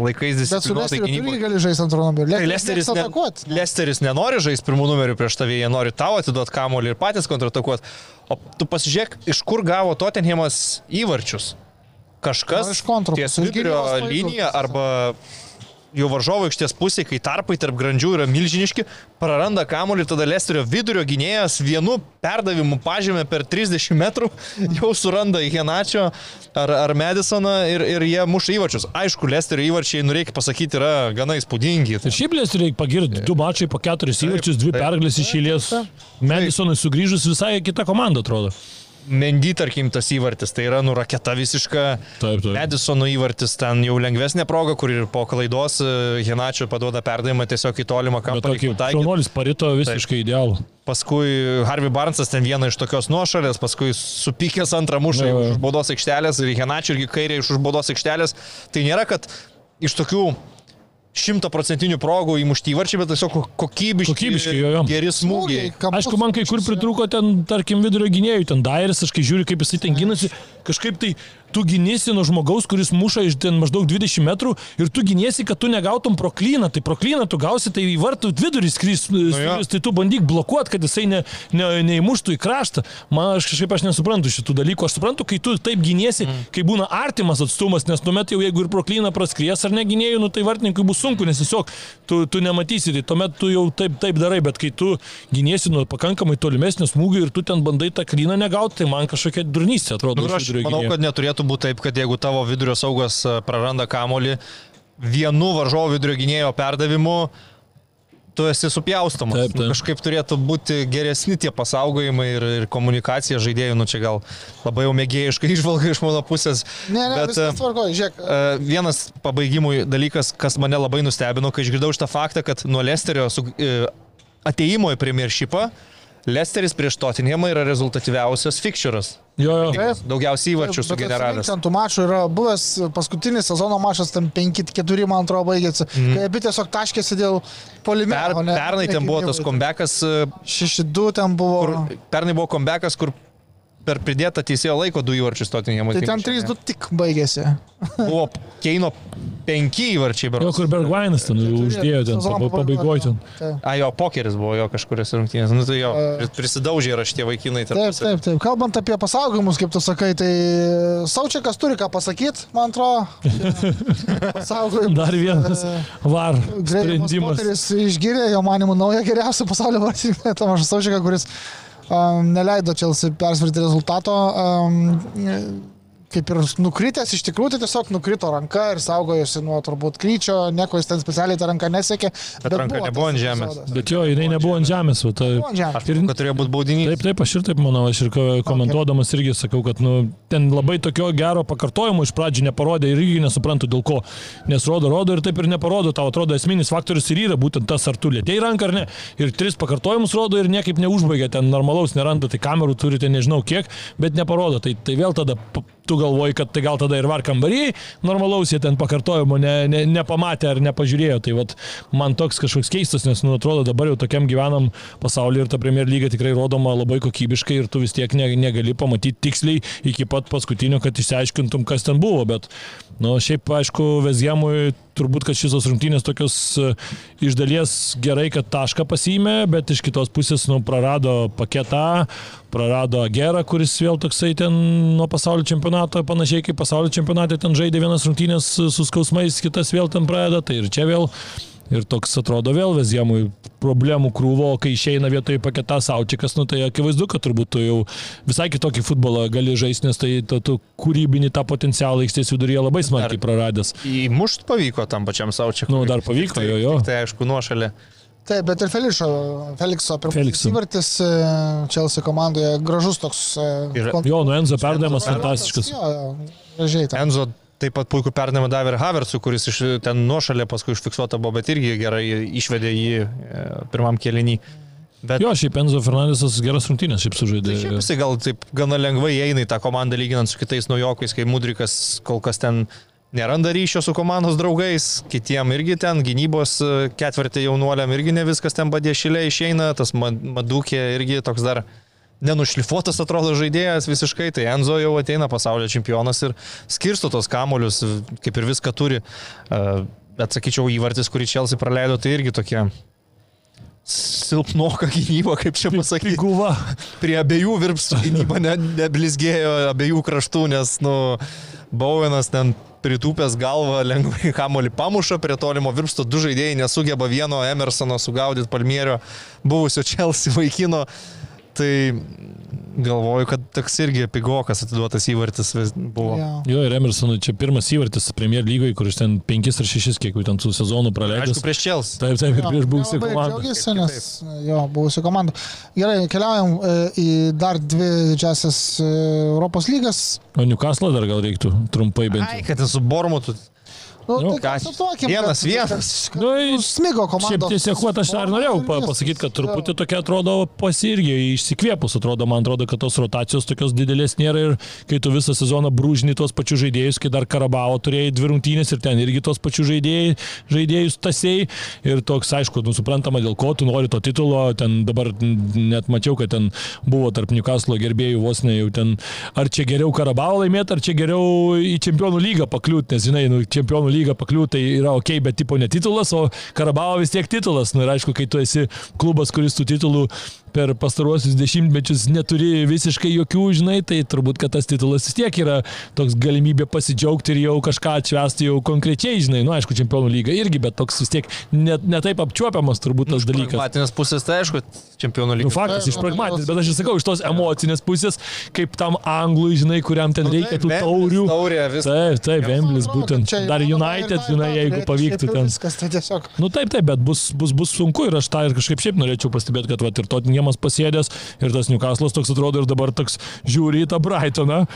laikais disciplinuotai
Lesteriu tu irgi gali žaisti antrų numerių.
Tai Lesteris, ne. Lesteris nenori žaisti pirmų numerių prieš tave, jie nori tau atiduoti kamolį ir patys kontratakuoti. O tu pasižiūrėk, iš kur gavo Tottenhamas įvarčius. Kažkas
Nu, iš kontro
ties vidurio
klaidų
liniją
tiesiog.
Jau varžovo aikštės pusė, kai tarpai tarp grandžių yra milžiniški, praranda kamolį, tada Lesterio vidurio gynėjas vienu perdavimu pažymė per 30 metrų, jau suranda Henačio ar, ar Madisoną ir, ir jie muša įvarčius. Aišku, Lesterio įvarčiai, nu reikia pasakyti, yra gana įspūdingi.
Ir šiaip lės reikia pagirti. Du mačai po keturis įvarčius, dvi pergalės iš eilės. Madisonui sugrįžus visai kita komanda atrodo.
Mendy, tarkim, tas įvartis, tai yra nu raketa visiška.
Taip, taip.
Edisono įvartis ten jau lengvesnė proga, kur ir po klaidos e, Henačio paduoda perdavimą tiesiog į tolimą kampą.
šaunuolis parito visiškai idealų.
Paskui Harvey Barnesas ten vieną iš tokios nuošalės, paskui supykęs antrą mušą
jo.
iš baudos aikštelės ir Henačio irgi kairė iš už baudos aikštelės. Tai nėra, kad iš tokių šimtaprocentinių progų įmušti įvarčiai, bet tiesiog kokybiški,
Kokybiški, jo, jo.
geri smūgiai.
Aišku, man kai kur pritrūko ten, tarkim, vidurio gynėjų, ten Dairis, aš kai žiūriu, kaip jisai ten gynasi, kažkaip tai tu gynėsi nuo žmogaus, kuris muša iš ten maždaug 20 metrų ir tu gynėsi, kad tu negautum proklyną, tai proklyną tu gausi, tai į vartų vidurį skris,
jo.
skris tai tu bandyk blokuoti, kad jisai ne, ne, neįmuštų į kraštą. Man aš kažkaip aš nesuprantu šitų dalykų, aš suprantu, kai tu taip gynėsi, mm. kai būna artimas atstumas, nes tuomet jau jeigu ir proklyną praskries ar negynėjų, nu tai vartininkui bus sunku, nes tiesiog tu, tu nematysi, tai tuomet tu jau taip, taip darai, bet kai tu gynėsi nuo pakankamai tolimesnio smūgio ir tu ten bandai tą klyną negauti, tai man kažkokia durnystė atrodo.
Nu, aš manau, kad neturėtų būti taip, kad jeigu tavo vidurio saugas e, praranda kamolį vienu varžovo vidurio gynėjo perdavimu, tu esi supjaustamas.
Taip, taip.
Kažkaip turėtų būti geresni tie pasaugojimai ir, ir komunikacija žaidėjų, nu čia gal labai jau mėgėjiškai išvalga iš mano pusės.
Ne, ne,
bet, e,
tvarkoja, žiūrėk.
E, Vienas pabaigimui dalykas, kas mane labai nustebino, kai išgirdau šitą faktą, kad nuo Lesterio su, ateimo į Premiershipą Lesteris prieš Tottenhamą yra rezultatyviausias fikščiuras.
Jo, jo.
Taip.
Daugiausiai įvarčių sugeneravęs.
Ten tų mačų yra buvęs paskutinis sezono mačas, ten 5-4, man atrodo, baigėsi. Mm. Kai abi tiesiog taškėsi dėl polimė.
Per, pernai ten buvo tas kombekas,
6-2 ten buvo.
kur, pernai buvo kombekas, kur per pridėtą teisėjo laiko du įvarčius Tottenhamui.
Tai ten 3-2 tik baigėsi.
Buvo Keino penki įvarčiai,
Jo,
berods.
kur Bergvainas ten uždėjo ten, pabaigoje ten.
A, jo, pokeris buvo jo kažkurias rungtynės. Nu, tai jo, prisidaužė yra šitie vaikinai.
Taip, taip, taip. Kalbant apie pasaugojimus, kaip tu sakai, tai Saučiakas turi ką pasakyti, man atrodo. Pasaugojimus.
Dar vienas var
Greimas
sprendimas.
Poteris išgyrė, jo manimų, naują geriausią pasaulio vartininką, Tomašą Saučiaką, kuris neleido Chelsea persvarti rezultato. Kaip ir nukritęs, iš tikrųjų tai tiesiog nukrito ranka ir saugojosi nuo turbūt kryčio, nieko jis ten specialiai tą ranką nesiekė.
Bet ranka
buvo
nebuvo ant žemės.
epizodas.
Bet jo, jinai nebuvo ant žemės. Va, ta,
Buvo ant žemės.
Aš kad turėjo būti baudinys.
Taip, taip, aš ir taip manau, aš ir ko- komentuodamas irgi sakau, kad nu, ten labai tokio gero pakartojimo iš pradžių neparodė ir irgi nesuprantu dėl ko. Nes rodo, rodo ir taip ir neparodo, tau atrodo esminis faktorius ir yra būtent tas, ar tu lėtėjai ranką ar ne. Ir tris pakartojimus rodo ir niekaip neužbaigia, ten normalaus neranda, tai kamerų turite nežinau kiek, bet neparodo. Tai, tai vėl tada tu galvoji, kad tai gal tada ir var kambarį, normalaus jie ten pakartojimo ne, ne, nepamatė ar nepažiūrėjo. Tai vat, man toks kažkoks keistas, nes, nu, atrodo, dabar jau tokiam gyvenam pasaulyje ir ta Premier lyga tikrai rodoma labai kokybiškai ir tu vis tiek ne, negali pamatyti tiksliai iki pat paskutinio, kad išsiaiškintum, kas ten buvo. Bet, nu, šiaip, aišku, Vezjamui turbūt, kad šios rungtynės tokios e, iš dalies gerai, kad tašką pasiėmė, bet iš kitos pusės, nu, prarado paketą, prarado gerą, kuris vėl toksai ten nuo pasaulio čempionato, panašiai kaip pasaulio čempionate ten žaidė vienas rungtynės su skausmais, kitas vėl ten pradeda, tai ir čia vėl Ir toks atrodo vėl Vezjemui problemų krūvo, kai išeina vietoj paketą Saučikas, nu tai akivaizdu, kad turbūt tu jau visai kitokį futbolą gali žaisti, nes tai tu, tu kūrybinį tą potencialą aikštės viduryje labai smarkiai praradęs.
Įmušt pavyko tam pačiam Saučiakui.
Nu, dar pavyko, jo, jo.
Tai aišku, nuošalė.
Taip, bet ir Felixo, Felixo pirmasis
Felikso.
įvartis e, Chelsea komandoje gražus toks. e,
Ir-
kont-
Jo, nu Enzo perdavimas fantastiškas.
Jo, jo, gražiai. ten.
Enzo taip pat puikų perdavimą davė ir Havertzų, kuris iš ten nuošalė paskui užfiksuota buvo, bet irgi gerai išvedė jį e, pirmam kelinį. Bet
Jo, šiaip Enzo Fernandesas geras rungtynės šiaip sužaidė.
Tai šiaip jisai gal taip gana lengvai eina į tą komandą lyginant su kitais naujokais, kai Mudrikas kol kas ten neranda ryšio su komandos draugais, kitiem irgi ten gynybos e, ketvirtį jaunuoliam irgi ne viskas ten badė šilė išeina, tas Ma- Madukė irgi toks dar nenušlifuotas atrodo žaidėjas visiškai, tai Enzo jau ateina pasaulio čempionas ir skirsto tos kamolius, kaip ir viską turi. E, Bet sakyčiau, įvartis, kurį Čelsi praleido, tai irgi tokia silpnoka gynyba, kaip čia pasakyti
Guva.
prie abiejų virpstų gynyba ne, neblizgėjo abiejų kraštų, nes, nu, Bowenas ten pritūpęs galvą lengvai kamolį pamuša prie tolimo virpsto, du žaidėjai nesugeba vieno Emersono sugaudyti Palmierio buvusio Chelsea vaikino. Tai galvoju, kad toks irgi pigokas atiduotas įvartis buvo.
Jo.
Jo, ir Emersonui čia pirmas įvartis Premier lygoje, kuris ten 5 ar 6, kiek jau ten tų sezonų praleidęs.
Aišku, prieš Chelsea.
Taip, taip, ir prieš buvusią komandą.
Džiaugiasi, nes jo, buvusi komanda. Gerai, keliaujam e, į dar dvi didžiasias e, Europos lygas.
O Newcastle dar gal reiktų trumpai bent.
Ai, kad ten su Bormutu.
Nu,
Nu,
tai
ką-
konstatuokim,
vienas,
kad-
vienas.
kad-
Nu,
kad Smigo komanda.
Šiaip tiesiog, kuo aš ir norėjau pa- pasakyti, kad truputį tokia atrodo pasirgė, išsikvėpus atrodo, man atrodo, kad tos rotacijos tokios didelės nėra ir kai tu visą sezoną brūžini tos pačius žaidėjus, kai dar Karabavo turėjai dvi rungtynės ir ten irgi tos pačius žaidėjai, žaidėjus tasiai ir toks, aišku, nu, suprantama, dėl ko tu nori to titulo, ten dabar net mačiau, kad ten buvo tarp Newcastle gerbėjų vos ne jau ten, ar čia geriau Karabavo laimėti, ar čia geriau į Čempionų lygą pakliūti, nes žinai, nu, Čempionų lygą pakliūti tai yra ok, bet tipo ne titulas, o Karabavo vis tiek titulas. Nu, ir aišku, kai tu esi klubas, kuris tų titulų per pastaruosius dešimtmečius neturi visiškai jokių, žinai, tai turbūt, kad tas titulas vis tiek yra toks galimybė pasidžiaugti ir jau kažką atšvesti jau konkrečiai, žinai, nu aišku, čempionų lyga irgi, bet toks vis tiek net ne taip apčiuopiamas turbūt tas dalykas.
Matinės pusės, tai aišku, čempionų
Nu,
lygos.
faktas, iš pragmatinės, bet aš ir sakau, iš tos emocinės pusės, kaip tam anglui, žinai, kuriam ten reikia tų taurių.
Taurė, viskas.
Taip, taip, Emblis
Atrodo,
būtent.
čia
Dar United, žinai, jeigu pavyktų ten.
Viskas tai tiesiog.
Nu taip, taip, bet bus, bus, bus sunku ir aš tą ir kažkaip šiaip norėčiau pastebėti, kad vat, ir Tottenhamas pasėdęs, ir tas Newcastle'as toks atrodo ir dabar toks žiūri į tą Brightoną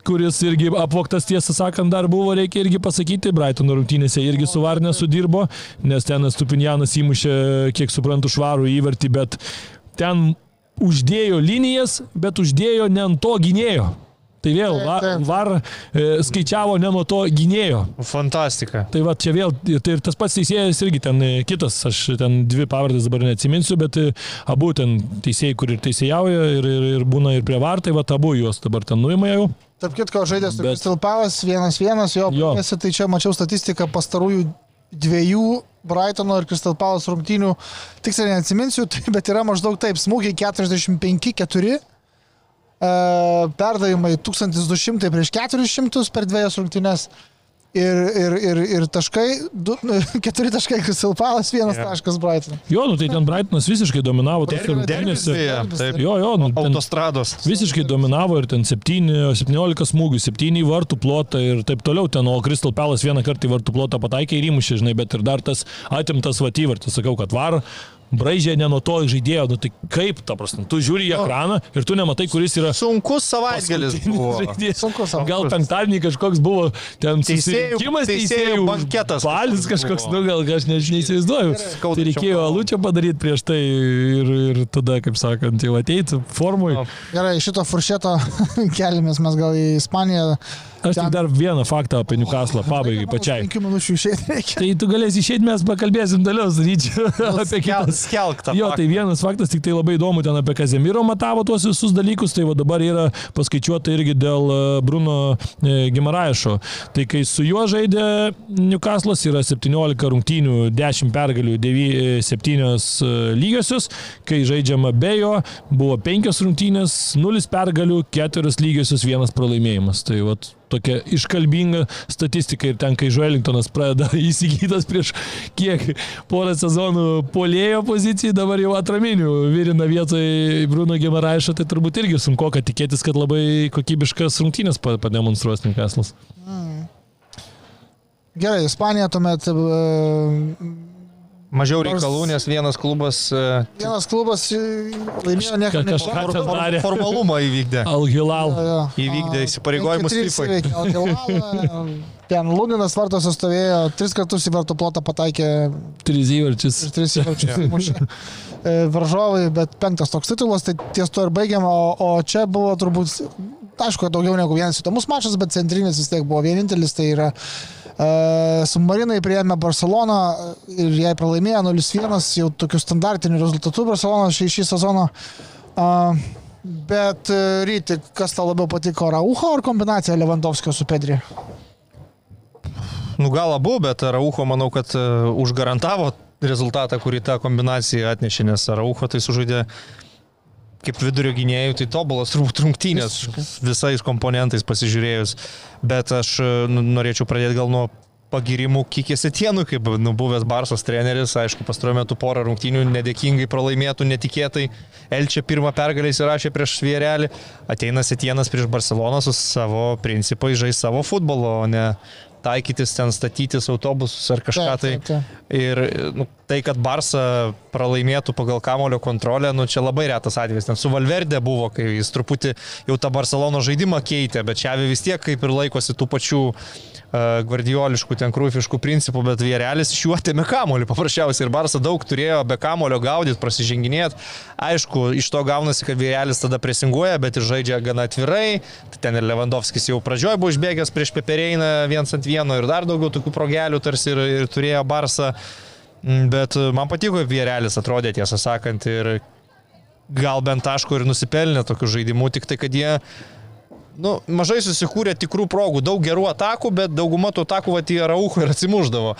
kuris irgi apvoktas, tiesą sakant, dar buvo, reikia irgi pasakyti, Brightono rungtynėse irgi su Varne sudirbo, nes ten Stupinjanas įmušė, kiek suprantu, švarų įvartį, bet ten uždėjo linijas, bet uždėjo ne ant to gynėjo. Tai vėl var, var e, skaičiavo ne nuo to gynėjo.
Fantastika.
Tai va čia vėl, tai ir tas pats teisėjas irgi ten e, kitas, aš ten dvi pavardės dabar neatsiminsiu, bet e, abu ten teisėjai, kur ir teisėjauja ir, ir, ir būna ir prie vartai, va abu juos dabar ten nuima jau.
Tarp kitko, žaidė su
Bet-
Crystal Palace, vienas vienas, jo,
Jo.
baigėsi, tai čia mačiau statistiką pastarųjų dviejų Brightono ir Crystal Palace rungtynių. Tiksliai neatsiminsiu, tai, bet yra maždaug taip, smūgiai 45-4, perdavimai 1200 prieš 400 per dviejas rungtynes. Ir, ir, ir, ir taškai, du, keturi taškai Crystal Palace, vienas yeah. taškas Brighton.
Jo, nu tai ten Brightonas visiškai dominavo tos
Taip.
Jo, jo, nu, ten
Autostrados.
visiškai dominavo ir ten 7, 17 smūgių, 7 į vartų plotą ir taip toliau ten, o Crystal Palace vieną kartą į vartų plotą pataikė ir įmušė, žinai, bet ir dar tas atimtas vatyvartis, sakau, kad var. Braižė ne nuo to žaidėjo, nu tai kaip, ta prasme, tu žiūri į ekraną ir tu nematai, kuris yra
Sunkus savaitgalis buvo.
žaidėjas.
Sunku savo.
Gal penktadienį kažkoks buvo ten
Teisėjų-
susirinkimas,
teisėjų
teisėjų
banketas
Balis kažkoks,
buvo.
nu gal aš ne, neįsivaizduoju. Tai reikėjo
čia
alučio padaryti prieš tai ir, ir tada, kaip sakant, jau ateiti formui.
O.
Gerai, šito furšeto keliamės mes gal į Ispaniją.
Aš tik dar vieną faktą apie Newcastle pabaigai pačiai.
5 minučių išėti reikia.
Tai tu galėsi išėti, mes pakalbėsim toliau, Ryčiu, apie
Skel-
kitas.
Skelk tą.
Jo, tai vienas faktas, tik tai labai įdomu, ten apie Kazemiro matavo tuos visus dalykus, tai va dabar yra paskaičiuota irgi dėl e, Bruno e, Gimaraišo. Tai kai su juo žaidė Newcastle'as yra 17 rungtynių, 10 pergalių, 7 lygiosios, kai žaidžiama be jo, buvo 5 rungtynės, 0 pergalių, 4 lygiosios, 1 pralaimėjimas. Tai vat tokia iškalbinga statistika ir ten, kai Žuelingtonas pradeda įsigytas prieš kiek porą sezonų polėjo pozicijai, dabar jau atraminių virina vietoj Bruno Gemaraišo, tai turbūt irgi sunku, kad tikėtis, kad labai kokybiškas rungtynės pa- pademonstruos Newcastle'as.
Gerai, Ispanija tuomet e,
Mažiau reikalų, nes vienas klubas e,
vienas klubas e, laimėjo niekam
Kažką
for- formalumą įvykdė.
Al-Hilal.
Įvykdė įsipareigojimus.
FIFA. Ten Luninas vartose stovėjo, tris kartus į vartų plotą pataikė
Trys įvarčius.
tris įvarčius e, varžovai, bet penktas toks titulas, tai ties to ir baigiam, o, o čia buvo turbūt, aišku, daugiau negu vienas įdomus mačas, bet centrinis vis tiek buvo vienintelis, tai yra Uh, Submarinai prieėmė Barceloną ir jai pralaimėjo 0-1, jau tokiu standartiniu rezultatu Barcelona šį, šį sezoną. Uh, bet uh, ryti, kas tau labiau patiko, Raucho ar kombinacija Lewandowskio su Pedri?
Nu gal abu, bet Raucho manau, kad e, užgarantavo rezultatą, kurį ta kombinacija atnešė, nes Raucho tai sužaidė kaip vidurio gynėjų, tai tobulas rungtynės visais komponentais pasižiūrėjus. Bet aš e, norėčiau pradėti gal nuo pagirimų Kikės Etienų, kaip nu, buvęs Barsos treneris, aišku, pastaruoju metu porą rungtynių nedėkingai pralaimėtų, netikėtai. Elčia pirmą pergalę įsirašė prieš Vierelį, ateina Etienas prieš Barceloną su savo principais žais savo futbolo, o ne taikytis ten statytis autobusus ar kažką tai.
Taip, taip,
Ir nu, tai, kad Barsa pralaimėtų pagal kamulio kontrolę, nu, čia labai retas atvejis. Ten su Valverde buvo, kai jis truputį jau tą Barcelono žaidimą keitė, bet čia vis tiek kaip ir laikosi tų pačių uh, gvardioliškų, ten krūfiškų principų, bet Vierelis iš jų atėmė kamulį paprasčiausiai. Ir Barsa daug turėjo be kamulio gaudyti, prasiženginėti. Aišku, iš to gaunasi, kad Vierelis tada presinguoja, bet ir žaidžia gana atvirai. Tai ten ir Lewandowskis jau pradžioj buvo išbėgęs prieš Pepereiną viens ant vieno ir dar daugiau tokių progelių tarsi ir, ir turėjo Barsa. Mm, Bet e, man patiko, kaip Vierelis atrodė, tiesą sakant, ir gal bent taško ir nusipelnė tokių žaidimų, tik tai, kad jie nu, mažai susikūrė tikrų progų, daug gerų atakų, bet dauguma tų atakų va, į Raucho ir atsimuždavo.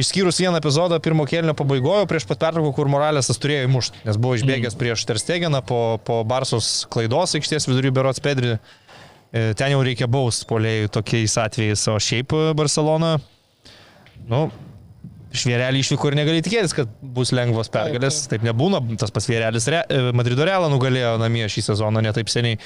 Išskyrus vieną epizodą pirmo kėlinio pabaigojo prieš pat pertrauką, kur Moralės tas turėjo įmušti, nes buvo išbėgęs prieš Terstegeną po, po Barsos klaidos aikštės vidury Berots Pedri. E, Ten jau reikia baust polėjų tokiais atvejais, o šiaip e, Barcelona, nu, Švierelį išvyko ir negali tikėtis, kad bus lengvos pergalės. Taip, taip nebūna. Tas pats Švierelis Re, e, Madrido Realą nugalėjo namie šį sezoną netaip seniai.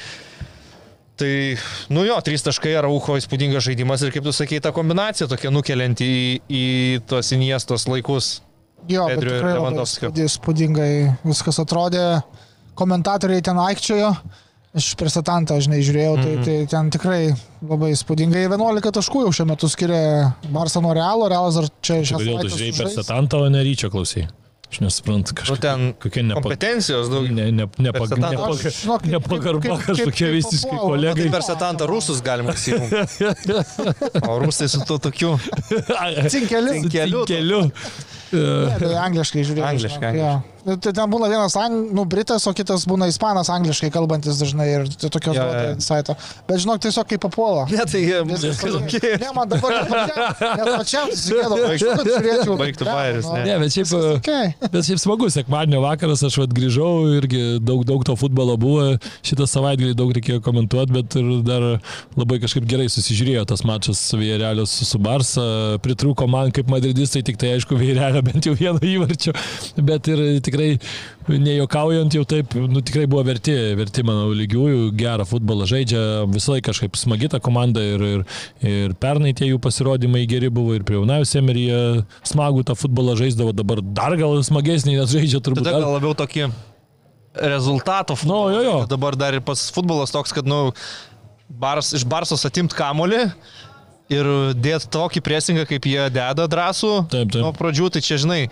Tai, nu jo, trys taškai Raucho įspūdingas žaidimas ir kaip tu sakei, ta kombinacija tokia nukelianti į, į tos Iniestos laikus.
Jo, bet
Pedrio ir Lewandowskio.
įspūdingai viskas atrodė. Komentatoriai ten aikčiojo. Aš per Satantą, žinai, žiūrėjau, tai,
Mhm.
tai ten tikrai labai įspūdingai 11 taškų jau šiuo metu skiria Barça nuo Realo, Realas dar čia šią
Kodėl tu žiūrėjai. Setantą, o ne ryčio klausai? Aš nesuprantu
Nu,
kažkokia.
ten
kokia nepa,
kompetencijos daug.
ne, ne, nepa, nepa,
kaip-
nepagarba
kaip- kaip-
kažkokia
kaip
visiškai kolegai.
Tai per setantą rusus galima įsijungti. O rusai su tuo tokiu.
Cinkeliu.
Keliu.
Keliu.
Ne, tai angliškai žiūrėjau.
Angliškai,
žinok, jo. Nu, Tai ten būna vienas ang... nu, britas, o kitas būna ispanas angliškai kalbantis dažnai ir tokios
Jo,
duoda
jo.
insight'o. Bet žinok, tiesiog kaip papuola.
Ne, tai jie
Viskas
tokie.
tokie. Ne, man dabar net pačiam- susigėdau. Aš kad žiūrėčiau.
Baigtų bajeris, ne.
Ne, bet šiaip,
Okay.
bet šiaip smagu, sekmadienio vakaras aš vat grįžau, irgi daug, daug to futbolo buvo, šitą savaitgalį daug reikėjo komentuoti, bet ir dar labai kažkaip gerai susižiūrėjo tas mačas Vėjelio su, su Barsa, pritrūko man kaip madridistai, tik tai aišku Vėjelio bent jau vieno įvarčio, bet ir tikrai nejuokaujant jau taip, nu tikrai buvo verti, verti mano lygiųjų, gerą futbolą žaidžia, visą laiką kažkaip smagi ta komanda ir, ir, ir pernai tie jų pasirodymai geri buvo ir prie Unaus Emeryje smagų tą futbolą žaisdavo, dabar dar gal smagesnį, nes žaidžia turbūt
Tada gal labiau tokį rezultato futbolą.
Nu, jo, jo.
Dabar dar ir pas futbolas toks, kad, nu, bars, iš Barsos atimt kamolį ir dėt tokį presingą, kaip jie deda drąsų.
Taip, taip.
Nuo pradžių, tai čia žinai,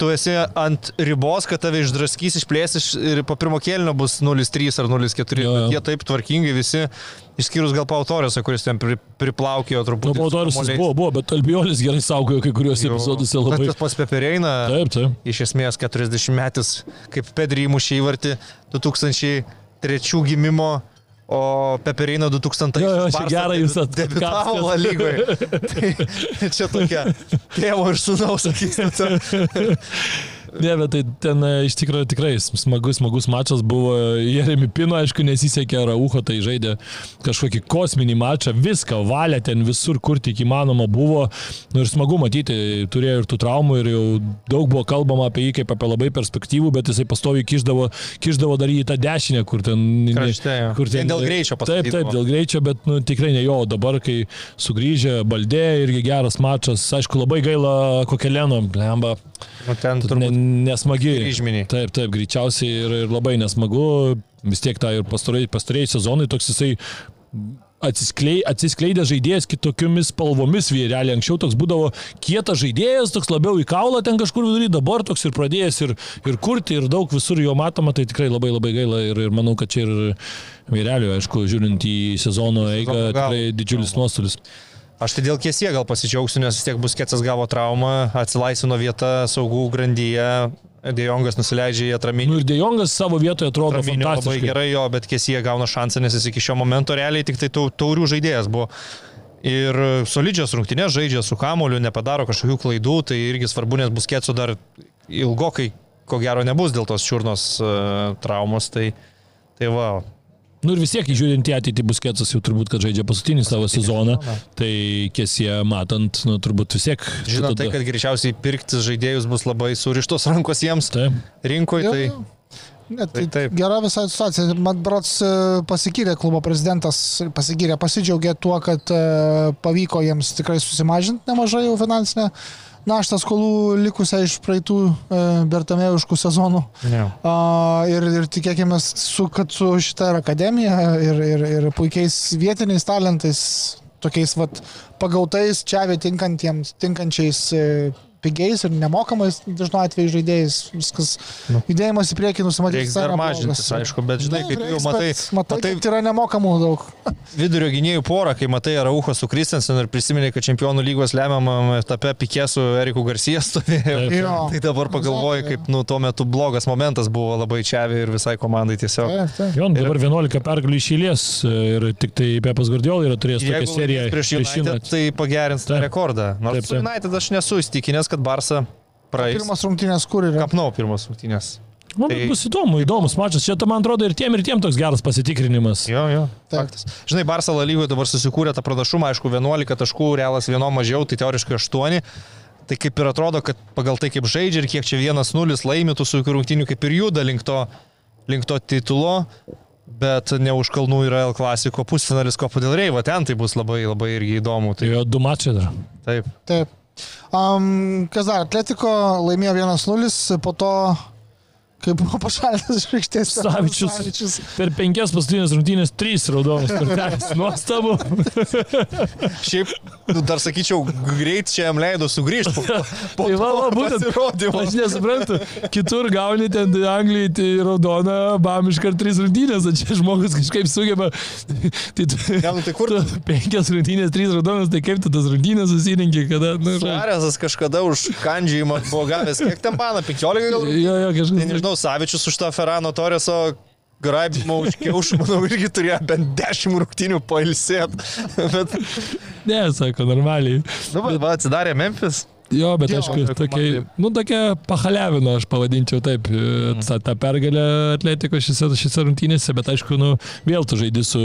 tu esi ant ribos, kad tave išdraskys, išplės iš, ir po pirmo kėlinio bus 0-3 ar 0-4.
Jo, jo.
Jie taip tvarkingai visi, išskyrus gal Pautorėse, kuris ten pri, priplaukėjo
Nu,
truputį.
Pautorius
su kamuoliais.
buvo, buvo, bet Albionis gerai saugojo kai kuriuos
Bet
labai.
tas pas Pepereina.
Taip, taip.
iš esmės 40 metais, kaip Pedri įmušė įvartį 2003 gimimo, o Peperina 2000.
Jo, jo, čia gerai jūs at-
Debitavo
atkapstėt.
La lygoje. tai čia tokia tėvo ir sunaus akistata.
Ne, bet tai ten e, iš tikrųjų tikrai smagus, smagus mačas buvo. Jeremi Pino, aišku, nesisekė Raucho, tai žaidė kažkokį kosminį mačą, viską valė ten visur, kur tik įmanoma buvo. Nu, ir smagu matyti, turėjo ir tų traumų, ir jau daug buvo kalbama apie jį kaip apie labai perspektyvų, bet jisai pastoviai kiždavo, kiždavo dar į tą dešinę, kur ten...
Krašte,
kur ten
Dėl greičio
Taip,
pasakyt
taip,
buvo.
dėl greičio, bet nu, tikrai ne jo. O Dabar, kai sugrįžė Baldė, irgi geras mačas. Aišku, labai gaila Kokelėno, blemba.
Nu, ten
Ne,
turbūt
nesmagi.
kryžminiai.
Taip, taip, greičiausiai ir, ir labai nesmagu. Vis tiek tą ir pastarėjai sezonai toks jisai atsisklei, atsiskleidė žaidėjas kitokiomis spalvomis vyrelį. Anksčiau toks būdavo kietas žaidėjas, toks labiau į kaulą ten kažkur vidury, dabar toks ir pradėjęs ir, ir kurti, ir daug visur jo matoma, tai tikrai labai labai gaila ir, ir manau, kad čia ir vyrelio, aišku, žiūrint į sezono eigą, tikrai didžiulis nuostolis.
Aš tai dėl kiesie gal pasidžiaugsiu, nes vis tiek bus ketsas gavo traumą, atsilaisvino vietą saugų grandyje, Dejongas nusileidžia į atraminį.
Nu ir Dejongas savo vietoje atrodo
labai gerai jo, bet kiesie gauna šansą, nes jis iki šio momento realiai tik tai tau- taurių žaidėjas buvo. Ir solidžios rungtynės žaidžia su kamoliu, nepadaro kažkokių klaidų, tai irgi svarbu, nes bus ketsu dar ilgokai, ko gero, nebus dėl tos čiurnos uh, traumos. Tai, tai va,
Nu ir vis tiek, žiūrint į ateitį, bus ketsas jau turbūt, kad žaidžia paskutinį savo sezoną. Tai kiesie matant, nu turbūt vis tiek.
žinot tai,
tada-
kad greičiausiai pirkti žaidėjus bus labai surištos rankos jiems
Taip.
rinkoje.
Jo,
Tai...
jo. Ne, tai
Tai taip.
gera visai situacija. Man brats e, pasigyrė klubo prezidentas, pasigyrė, pasidžiaugė tuo, kad e, pavyko jiems tikrai susimažinti nemažai jau finansinę naštą skolų likusią iš praeitų e, Bertamėjuškų sezonų.
Ja.
A, ir, ir tikėkime, su, kad su šita ir akademija ir, ir, ir puikiais vietiniais talentais, tokiais vat, pagautais čia tinkantiems, tinkančiais e, pigiais ir nemokamais dažnu atveju žaidėjais, viskas
Nu.
judėjimas į priekį nusimatyti.
Reiks dar mažintis, aišku, bet žinai, kai tu jau matai,
matai,
matai
kad yra nemokamų daug.
vidurio gynėjų porą, kai matai Raucho su Kristensen ir prisimeni, kad čempionų lygos lemiamam etape Pikė su Eriku Garcia stovėjo. Tai dabar pagalvoju, kaip nu, tuo metu blogas momentas buvo labai čiavi ir visai komandai tiesiog.
Taip, taip.
Jo, nu, dabar 11 pergalių išėlės ir tik tai Pepas Guardiola yra turėjęs tokią seriją.
prieš United,
United.
tai pagerins tą rekordą. Nors
Taip,
su
taip.
United aš nesu įstikinęs, kad Barça praeis.
Pirmas rungtynės kur yra?
Kapnau pirmas rungtynės.
Man
Tai-
bus įdomu, įdomus mačas. Čia, man atrodo, ir tiem, ir tiem toks geras pasitikrinimas.
Jo, jo. Faktas. Žinai, Barça La lygoje dabar susikūrė tą pranašumą, aišku, 11 taškų, realas vieno mažiau, tai teoriškai 8. Tai kaip ir atrodo, kad pagal tai, kaip žaidžia ir kiek čia 1-0 laimėtų su rungtynių, kaip ir juda link to, link to titulo. Bet ne už kalnų yra L klasiko pusfinalis Kopo dėl Reivo, ten tai bus labai labai irgi įdomu.
Tai
Tai,
jo du mačai dar.
taip.
Taip. Um, kas dar, Atletiko laimėjo 1-0, po to, kai buvo pašalintas iš aikštės.
Savičius.
Savičius.
Per penkias paskutinės rungtynės trys raudonos kortelės. Nuostabu.
Šiaip, nu, dar sakyčiau, greit čia jam leido sugrįžti po, po
Tai va, va, būtent.
pasirodymo.
Aš nesuprantu, kitur gauni ten Anglijai tai raudoną, bam iškart trys rungtynės, o čia žmogus kažkaip sugeba. Tai tu,
Ne, nu tai kur
tu penkias rungtynės, trys raudonas, tai kaip tu tas rungtynės susirinkė, kada... Nu.
Suarezas kažkada už kandžiojimą buvo gavęs, kiek ten pana, 15 gal?
jo, jo,
Tai
kažkas.
Nežinau, Savičius už tą Ferrano Torreso graibimą už kiaušų, manau, irgi turėjo bent 10 rungtynių pailsėti. Bet,
Ne, sako, normaliai.
nu, va, va, atsidarė Memphis.
Jo, bet
Jo,
aišku, tokia, nu, tokia pahaliavino, aš pavadinčiau taip,
Mhm.
tą, tą pergalę atletiko šiose, šiose rungtynėse, bet aišku, nu, vėl tu žaidži su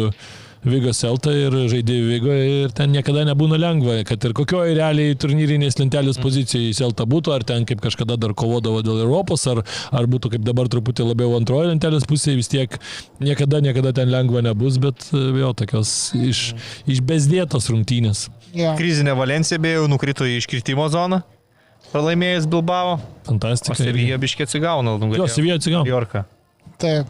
Vigo Selta ir žaidži Vigo ir ten niekada nebūna lengva, kad ir kokioje realiai turnyrinės lentelės
Mhm.
pozicijai Selta būtų, ar ten kaip kažkada dar kovodavo dėl Europos, ar, ar būtų kaip dabar truputį labiau antroje lentelės pusėje, vis tiek niekada, niekada ten lengva nebus, bet e, vėl tokios iš,
Mhm.
iš bezdėtos rungtynės.
Ja.
Krizinė Valencija beje jau nukrito į iškritimo zoną. Pralaimėjęs Bilbao. O
Fantastika.
Sevija biškiai atsigauna.
Jo, Sevija atsigavo.
Jorka.
Taip.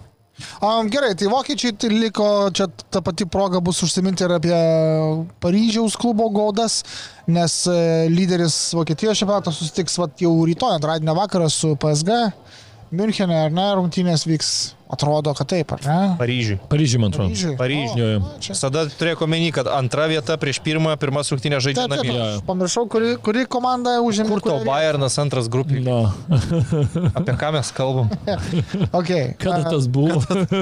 Um, gerai, tai vokiečiai tai liko, čia ta pati proga bus užsiminti ir apie Paryžiaus klubo gaudas, nes e, lyderis Vokietijos čempionato susitiks vat, jau rytoj, antradienio vakarą su PSG, Münchenė ar ne, rungtynės vyks Atrodo, kad taip, ar ne?
Paryžiui.
Paryžiui, man atrodo.
Paryžiui.
Paryžiui.
Jo.
O, čia-
Tada turėjau omeny, kad antra vieta prieš pirmą, žaidžia
Taip, taip,
namie.
pamiršau, kuri, kuri komanda užėmė.
Kur
kurią
Bayernas antras grupė?
Na,
Apie ką mes kalbam?
Okay.
kada tas buvo?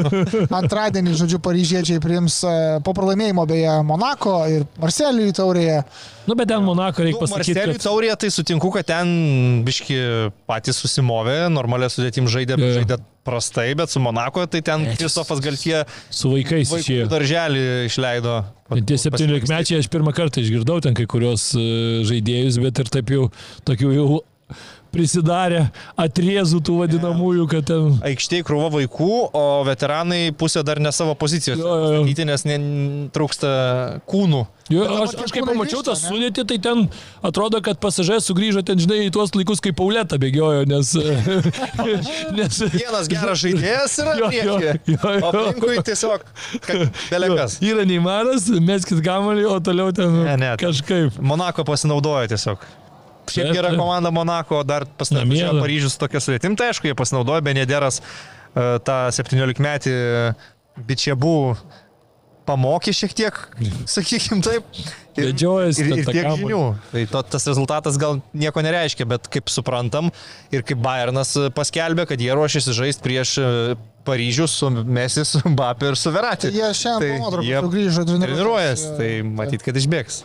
Antradienį, žodžiu, paryžiečiai priims e, po pralaimėjimo beje Monako ir Marselijų taurėje.
Nu, bet ten Monako reikia
Nu,
pasakyti,
Marceliui
kad...
taurėje tai sutinku, kad ten biški patys susimovė, normalia sudėtim žaidė,
jo.
žaidė prastai, bet su Monako tai ten. Kristofas Galtie
Su vaikais išėjo.
darželį išleido.
Tie 17 mečiai aš pirmą kartą išgirdau ten kai kurios e, žaidėjus, bet ir taip jau tokių jau prisidarė atriezų tų vadinamųjų, kad ten...
Aikštėje krūva vaikų, o veteranai pusė dar ne savo pozicijos.
Jo, jo, jo.
Statyti, nes ne, trūksta kūnų.
Jo, aš, aš kaip pamačiau tą sudėtį, tai ten atrodo, kad pasažė sugrįžo ten, žinai, į tuos laikus, kai Pauleta bėgiojo, nes... nes
Vienas geras žaidėjas yra
Jo, jo, jo, jo.
O aplinkui tiesiog belekas.
Yra neįmanas, meskit kamalį, o toliau ten
Ne, ne,
kažkaip.
Monako pasinaudojo tiesiog. Šiaip
Taip,
gera
taip.
komanda Monako, dar
da.
Paryžius tokia sudėtim, tai aišku, jie pasinaudojo, Benederas e, tą 17 metį bičiabų pamokė šiek tiek, sakykim taip. Ir,
Vedžiojasi
ir, ir tiek žinių. Tai to, tas rezultatas gal nieko nereiškia, bet kaip suprantam ir kaip Bayernas paskelbė, kad jie ruošiasi žaisti prieš Paryžių su Mesis, su Mbappé ir su Verati.
Jie šiandien
Tai
tai
jie
sugrįžo
Treniruojas, tai matyt, kad išbėgs.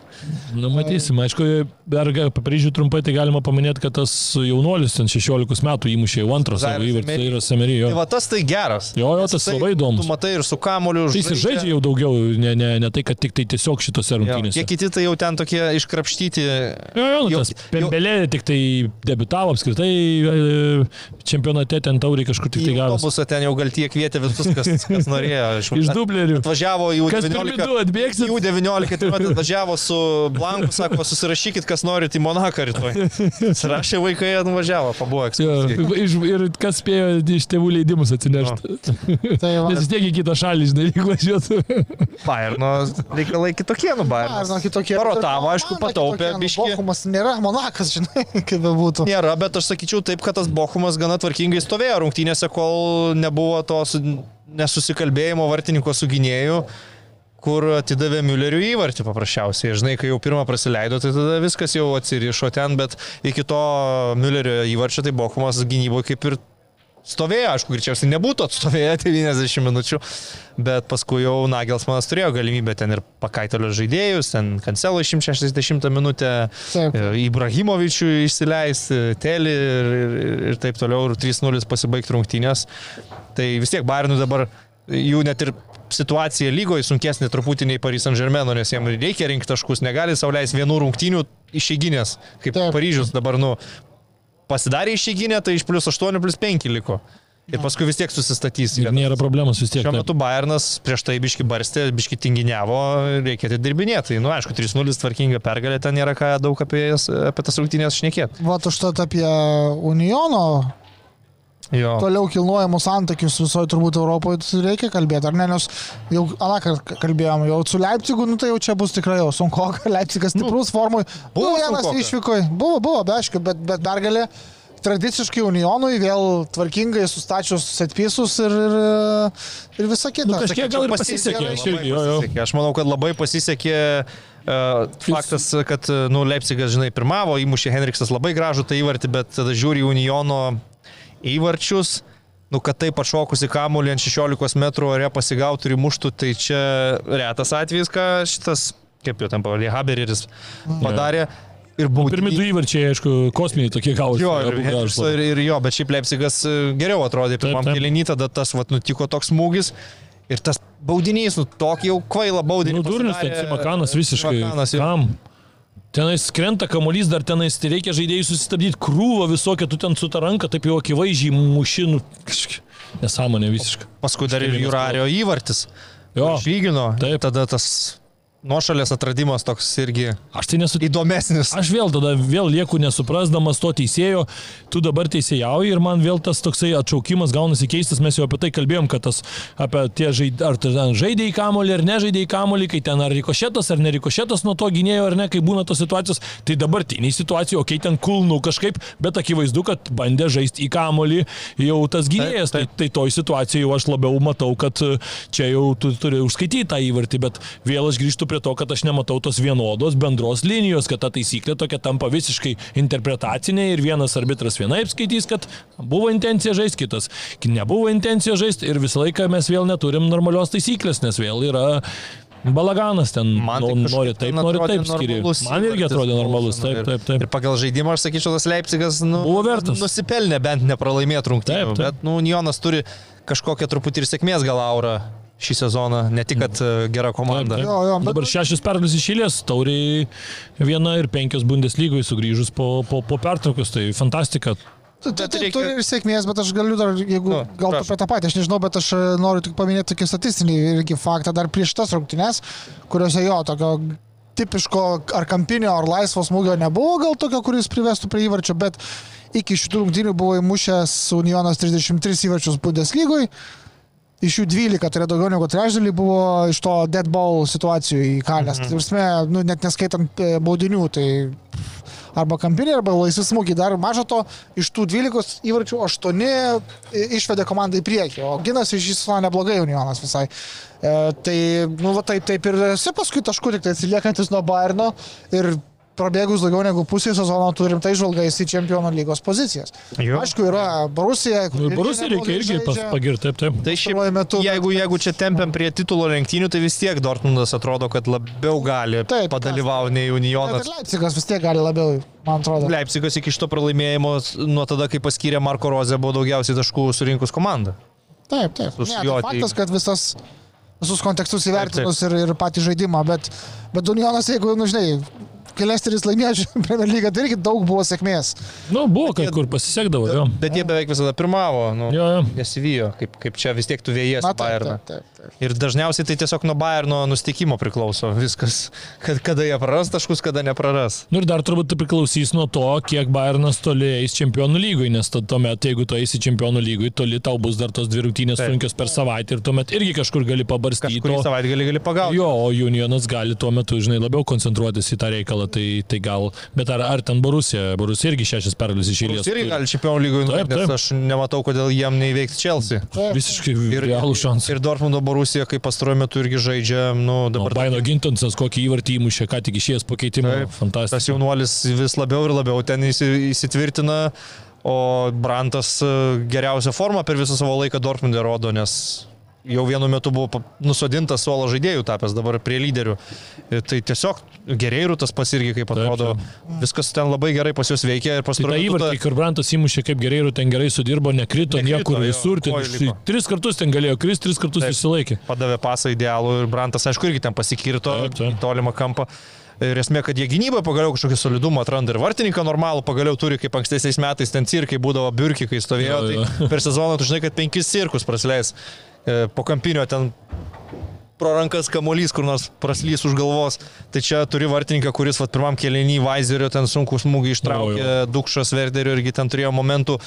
Nu, matysim, aišku, dar apie Paryžių trumpai tai galima paminėti, kad tas jaunuolis ten 16 metų įmušė jau antrą savo įvartį, tai yra Semerijo.
Tai va tas tai geras.
Jo, jo, tas
jisai-
labai įdomus.
Tu matai ir su kamoliu
Tai jis ir žaidžia jau daugiau, ne, ne, ne tai, kad tik tai tiesiog šitose
Jo,
rungtynėse.
Tie kiti tai jau ten tokie iškrapštyti.
Jo, jo, nu, tas Pembelė tik tai debitavo apskritai e, čempionate, ten tauriai kažkur tik tai
Į gal tie kvietė visus, kas, kas norėjo.
Iš dublerių.
Atvažiavo į
Kas pirmi
U19.
du atbėgsit?
Jų 19 tai vat atvažiavo su Blanku, sako, susirašykit, kas norit į Monaką rytoj. Surašė vaikai, atvažiavo, pabuvo ekskursija.
iš, ir kas spėjo iš tėvų leidimus atsinešti.
Tai
Nes vis tiek į kitą šalį, žinai, jeigu važiuotų.
Bayerno reikalai kitokie, nu
Bayerno
Bayernas.
kitokie.
Parotavo, aišku, pataupė
nu,
biškį.
Bochumas nėra Monakas, žinai, kaip bebūtų.
Nėra, bet aš sakyčiau taip, kad tas Bochumas gana tvarkingai stovėjo rungtynėse, kol nebuvo to su- nesusikalbėjimo vartininko su gynėju, kur atidavė Müllerių įvartį paprasčiausiai. Žinai, kai jau pirmą praleido, tai tada viskas jau atsirišo ten, bet iki to Müllerio įvarčio tai Bochumas gynyboje kaip ir stovėjo, aišku, greičiausiai nebūtų atstovėję 90 minučių, bet paskui jau Nagelsmanas turėjo galimybę ten ir pakaitelio žaidėjus, ten Kancelo 160 minutę, e, Ibrahimovičių išsileisti, Telį ir, ir, ir taip toliau, ir 3-0 pasibaigti rungtynės. Tai vis tiek Bayernui dabar jų net ir situacija lygoje sunkesnė truputį nei Paris Saint Germain, nes jiems reikia rinkti taškus, negali sauliais vienų rungtynių išeiginės, kaip
Taip.
Paryžius dabar, nu, pasidarė išeiginę, tai iš plus 8 plus 5 liko. Ir paskui vis tiek susistatys.
Ir nėra problemos vis tiek.
Šiuo metu Bayernas prieš tai biški barstė, biški tinginiavo, reikia atidirbinėti. Tai, nu, aišku, 3-0 tvarkinga pergalė, ten nėra ką daug apie, apie tas rungtynės šnekėti.
Vat užtat apie Uniono
Jo.
toliau kilnojamus santykius visoje turbūt Europoje reikia kalbėti, ar ne, nes jau anakar kalbėjom, jau su Leipzigu, nu tai jau čia bus tikrai jau sunku, Leipzigas stiprus formui.
buvo
Buvo vienas išvykoje, buvo, buvo, be aišku, bet, bet pergalė tradiciškai Unionui vėl tvarkingai sustačius setpisus ir, ir, ir visa kita.
Nu, kažkiek gal ir
Pasisekė,
pasisekė. Aš
pasisekė. Aš manau, kad labai pasisekė uh, faktas, kad nu, Leipzigas, žinai, pirmavo, įmušė Henriksas labai gražų tą įvartį, bet tada žiūri Uniono įvarčius. Nu, kad taip atšokusi kamuolį ant 16 metrų ore pasigautų ir muštų, tai čia retas atvejis, ką šitas, kaip jau ten pavadė, Haberis padarė. Ir buvo
Pirmi du įvarčiai, aišku, kosminiai tokie gausi.
Jo, ir, ir, ir jo, bet šiaip Leipzigas e, geriau atrodė pirmam kelinį, tada tas vat, nutiko toks smūgis. Ir tas baudinys, nu, tokį jau kvailą baudinį.
Nu, durnius, ten
pasidarė-
Simakanas visiškai.
Simakanas jau-
Kam? Tenais krenta kamuolys, dar tenais tai reikia žaidėjai susistabdyti krūvą visokią, tu ten su ta ranka taip jau akivaizdžiai mušinų. Nesąmonė visiškai.
Paskui dar ir Jurario įvartis.
Jo.
Išlygino.
Taip.
Tada tas nuošalės atradimas toks irgi
Aš tai nesu
įdomesnis.
Aš vėl tada vėl lieku nesuprasdamas to teisėjo, tu dabar teisėjauji ir man vėl tas toksai atšaukimas gaunasi keistas, mes jau apie tai kalbėjom, kad tas apie tie žaidėjai, ar tai ten žaidėjai kamolį ar nežaidėjai kamolį, kai ten ar rikošėtas ar nerikošėtas nuo to gynėjo ar ne, kai būna tos situacijos, tai dabartiniai situacijai, okei, okay, ten kulnų kažkaip, bet akivaizdu, kad bandė žaisti į kamolį jau tas gynėjas,
taip.
tai, tai toj situacijai jau aš labiau matau, kad e, čia jau tu turi užskaityti tą įvartį, bet vėl aš grįžtu prie to, kad aš nematau tos vienodos bendros linijos, kad ta taisyklė tokia tampa visiškai interpretacinė ir vienas arbitras vienaip skaitys, kad buvo intencija žaisti, kitas nebuvo intencija žaisti ir visą laiką mes vėl neturim normalios taisyklės, nes vėl yra balaganas ten.
Man
nu,
tai kažkaip
nori taip, nori taip skiri.
normalus
Man irgi atrodė normalus, taip, taip, taip.
Ir pagal žaidimą aš sakyčiau, tas Leipzigas nu,
Buvo vertas.
Nusipelnė bent nepralaimėti rungtynių. Bet nu, Jonas turi kažkokią truputį ir sėkmės gal aurą šį sezoną, ne tik, kad e, gera komanda.
Taip, taip.
Jo, jo, bet-
Dabar šešios pergalės išėlės, tauriai viena ir penkios Bundeslygoje sugrįžus po, po, po pertraukos, tai fantastika.
Tu,
Bet
tu
reikia-
turi ir sėkmės, bet aš galiu dar, jeigu
Nu,
gal apie tą patį, aš nežinau, bet aš e, noriu tik paminėti tokį statistinį irgi faktą dar prieš tas rungtynes, kuriuose jo tokio tipiško ar kampinio, ar laisvo smūgio nebuvo, gal tokio, kuris privestų prie įvarčio, bet iki šitų rungtynių buvo įmušęs Unionas 33 įvarčius Bundeslygoje. Iš jų 12, tai yra daugiau negu trečdalį, buvo iš to dead ball situacijų įkalęs. Mhm. Tai, prasme, nu, net neskaitant e, baudinių, tai arba kampinė, arba laisvi smūgiai. Dar mažo to, iš tų 12 įvarčių 8 išvedė komandą į priekį, o ginas iš jis neblogai Unionas visai. E, tai, nu, va, taip, taip ir esi paskui taškų tik tai atsiliekantis nuo Bairno ir prabėgus daugiau negu pusė sezono turim tai žvalgais į čempionų lygos pozicijas.
Jo.
Aišku, yra Borusija.
Nu, ir Borusija reikia irgi pas- pagirti, taip, taip.
Tai šiaip,
Pastaruoju metu,
jeigu, jeigu čia tempiam prie titulo lenktynių, tai vis tiek Dortmundas atrodo, kad labiau gali
Taip,
padalyvauti nei Unionas.
ir Leipzigas vis tiek gali labiau, man atrodo.
Leipzigas iki šito pralaimėjimo nuo tada, kai paskyrė Marko Rozę, buvo daugiausiai taškų surinkus komanda.
Taip, taip. Ne, tai faktas, kad visas, visus kontekstus įvertinus ir, ir patį žaidimą, bet, bet Unionas, jeigu, nu žinai, kai Lesteris laimėjo Premier lygą, tai irgi daug buvo sėkmės.
Nu, buvo kai kur pasisekdavo, jo.
Bet jie beveik visada pirmavo, nu,
Jo, jo.
nesivijo, kaip, kaip čia vis tiek tu vėjas Bayerną.
taip, taip, taip.
Ir dažniausiai tai tiesiog nuo Bayerno nustikimo priklauso viskas, kad kada jie praras taškus, kada nepraras.
Nu ir dar turbūt tai priklausys nuo to, kiek Bayernas toli eis čempionų lygui, nes tuomet, jeigu tu eisi čempionų lygui, toli tau bus dar tos dvi rungtynės sunkios per savaitę ir tuomet irgi kažkur gali pabarstyti.
Kažkurį savaitgalį gali pagauti.
Jo, o Unionas gali tuo metu, žinai, labiau koncentruotis į tą reikalą, tai, tai gal, bet ar, ar ten Borusija, Borusija irgi šešias pergalės iš eilės.
Irgi gali čempionų lygui,
Taip,
nes
taip.
aš nematau, kodėl jiem neįveikti Chelsea.
Visiškai realų šansą.
Ir Dortmundo Borusija, kaip pastaruoju metu irgi žaidžia, nu
Dabar
dabar
Baino Gintonsas kokį įvartį įmušė, ką tik išėjęs pakeitimo.
Taip, tas
Fantastika.
jaunuolis vis labiau ir labiau ten įsi- įsitvirtina, o Brantas e, geriausią formą per visą savo laiką Dortmundė rodo, nes jau vienu metu buvo nusodintas suolo žaidėjų tapęs, dabar prie lyderių. Tai tiesiog gerėjų tas pas irgi, kaip
Taip,
atrodo, viskas ten labai gerai pas juos veikia ir
Tai
pastaruoju metu
įvartį, kur Brantas įmušė kaip gerai ir ten gerai sudirbo, nekrito,
Nekrito,
niekur
jo,
visur. Ten,
liko.
tris kartus ten galėjo kristi, tris kartus
Taip.
išsilaikė.
padavė pasą idealų ir Brantas, aišku, irgi ten pasikirto
Taip, taip.
į tolimą kampą. Ir esmė, kad jie gynyboje pagaliau kažkokį solidumą atranda ir vartininką normalų, pagaliau turi, kaip ankstesiais metais ten cirkai būdavo biurki, kai stovėjo.
Jo, jo.
Tai per sezoną tu žinai, kad penkis cirkus prasileis e, po kampinio ten pro rankas kamuolys, kur nors praslys už galvos. Tai čia turi vartininką, kuris vat, pirmam kelinį Vaizerio ten sunku smūgį ištraukė,
Jo,
Dukšas Verderio irgi ten turėjo momentų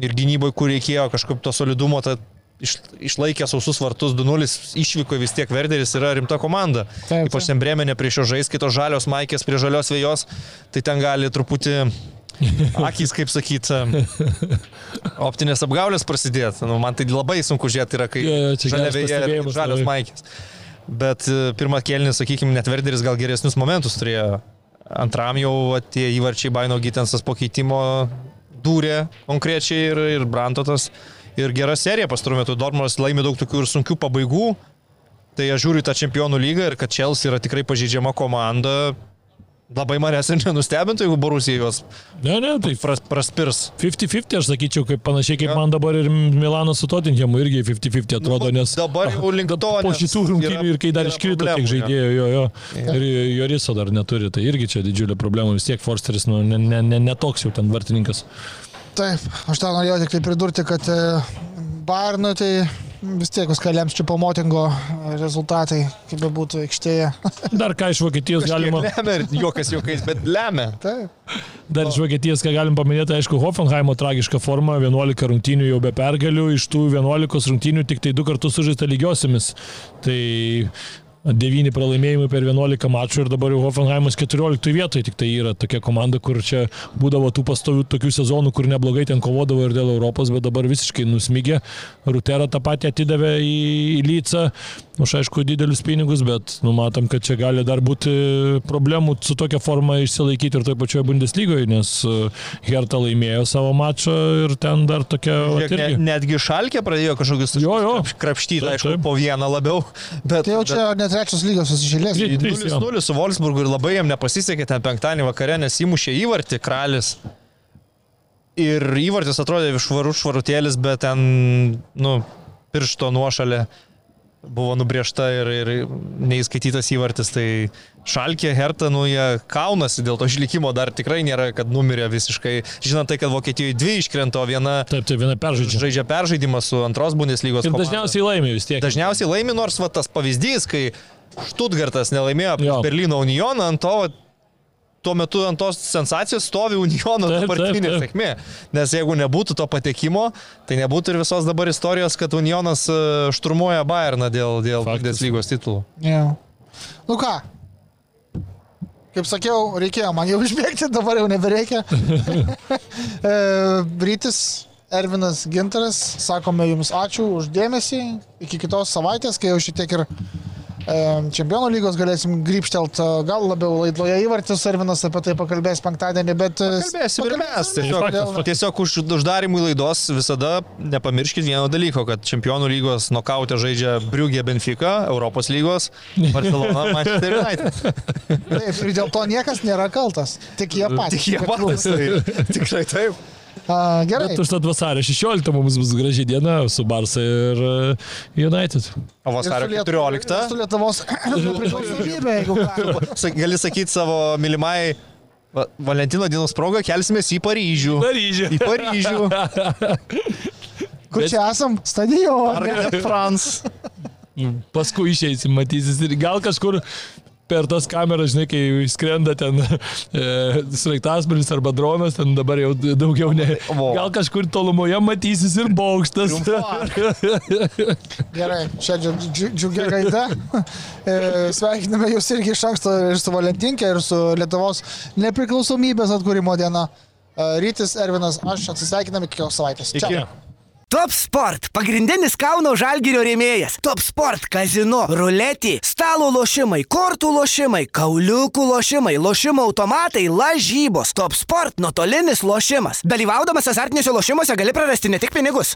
ir gynyboje, kur reikėjo kažkaip to solidumo, tad iš, išlaikė sausus vartus 2-0, išvyko vis tiek Verderis yra rimta komanda.
Taip,
Ypač
taip.
ten Bremenė prie šio žais, kitos žalios maikės prie žalios vėjos, tai ten gali truputį akys, kaip sakyti, optinės apgaulės prasidėti. Nu, man tai labai sunku žiūrėti yra, kai žalia vėja ir žalios maikės. Bet e, pirmą kelnį, sakykime, net Verderis gal geresnius momentus turėjo. Antram jau tie įvarčiai Baino Gitensas po keitimo dūrė konkrečiai ir, ir Brantotas. Ir gera serija pastaruoju metu. Dortmundas laimi daug tokių ir sunkių pabaigų. Tai aš žiūriu tą čempionų lygą ir kad Chelsea yra tikrai pažydžiama komanda. Labai manęs ir nenustebintų, jeigu Borusija juos
Ne, ne, tai
pras, praspirs.
50-50 aš sakyčiau, kaip panašiai kaip man dabar ir Milanas su Tottenhamu irgi 50-50 atrodo, nes
dabar jau link to,
po šitų rungtynių ir kai dar iškrito tiek
problemų, jo.
jo, jo. Ir Joriso dar neturi, tai irgi čia didžiulė problema, vis tiek Forsteris, nu, ne, ne, ne, ne toks jau ten vartininkas.
Taip, aš tą norėjau tik tai pridurti, kad Bayernui tai vis tiek viską lems čia po motingo rezultatai, kaip be būtų aikštėje.
Dar ką iš Vokietijos galima,
Lemia ir juokas juokais, bet lemia.
Taip.
dar iš Vokietijos ką galim paminėti, aišku, Hoffenheimo tragiška forma, 11 rungtynių jau be pergalių, iš tų 11 rungtynių tik tai du kartus sužaista lygiosiamis. Tai 9 pralaimėjimai per 11 mačų ir dabar jau Hoffenheimas 14 vietoje, tik tai yra tokia komanda, kur čia būdavo tų pastovių tokių sezonų, kur neblogai ten kovodavo ir dėl Europos, bet dabar visiškai nusmygė. Rutera tą patį atidavė į, į Lycą, už aišku didelius pinigus, bet numatom, kad čia gali dar būti problemų su tokia forma išsilaikyti ir toje pačioje Bundeslygoje, nes e, Hertha laimėjo savo mačą ir ten dar tokia...
Žiūrėk, ne, netgi šalkė pradėjo kažkokius
Jo, jo.
krapštyti,
Taip,
aišku,
taip.
po vieną labiau. Bet,
Tai jau čia net trečios lygos susižėlės.
Trys. trys, jo.
0-0 su Wolfsburgu ir labai jam nepasisekė ten penktadienį vakare, nes įmušė įvartį kralis. Ir įvartis atrodė švarų švarutėlis, bet ten, nu, piršto nuošalė buvo nubriežta ir, ir neįskaitytas įvartis. Tai Šalkė, Herta, nu, jie kaunasi dėl to išlikimo, dar tikrai nėra, kad numirė visiškai. Žinant tai, kad Vokietijoje dvi iškrento, viena
Taip, tai viena peržaidžia.
žaidžia peržaidimą su antros Bundeslygos
Ir
komanda.
dažniausiai laimi vis tiek.
Dažniausiai laimi, nors va, tas pavyzdys, kai Štutgartas nelaimėjo Berlyno Unioną, ant to, va, tuo metu ant tos sensacijos stovi Uniono dabartinė sėkmė. Nes jeigu nebūtų to patekimo, tai nebūtų ir visos dabar istorijos, kad Unionas e, šturmuoja Bayerną dėl, dėl. Bundeslygos titulų.
Yeah. Nu ką? Kaip sakiau, reikėjo man jau išbėgti, dabar jau nebereikia. E, Rytis, Ervinas Ginteras, sakome Jums ačiū už dėmesį. Iki kitos savaitės, kai jau šiek tiek ir Čempionų lygos galėsim grįžtelt, gal labiau laidloje įvartis, Ervinas apie tai pakalbės penktadienį, bet... e,
Kalbėsim ir mes. Tiesiog,
faktas.
tiesiog už uždarimų laidos visada nepamirškit vieno dalyko, kad Čempionų lygos nokautė žaidžia Briugė Benfica, Europos lygos, Barcelona, Manchester United.
Taip, ir dėl to niekas nėra kaltas. Tik jie patys.
Tik jie patys. Tai, tikrai taip.
A, gerai.
Bet užtat vasario 16 mums bus graži diena su Barsa ir e, United.
O vasario
su Lietu- ir
14.
Su Lietuvos nepriklausomybė, jeigu
Gali sakyti savo mylimai Va- Valentino dienos proga kelsimės į Paryžių.
Paryžių.
Į Paryžių.
Kur
Bet-
čia esam? Stadione.
Ar France.
Paskui išeisim, matysis ir gal kažkur per tas kameras, žinai, kai skrenda ten e, sraigtasparnis arba dronas, ten dabar jau daugiau ne. Gal kažkur tolumoje matysis ir baukštas.
Gerai, čia džiu- džiu- džiugia gaida. E, Sveikiname jūs irgi iš anksto ir su Valentinkė, ir su Lietuvos nepriklausomybės atkūrimo diena. E, Rytis, Ervinas, aš atsisveikiname iki kitos savaitės. Čia.
Iki.
Top Sport - pagrindinis Kauno Žalgirio rėmėjas. Top Sport - kazino, ruletį, stalo lošimai, kortų lošimai, kauliukų lošimai, lošimo automatai, lažybos. Top Sport - nuotolinis lošimas. Dalyvaudamas azartiniuose lošimuose gali prarasti ne tik pinigus.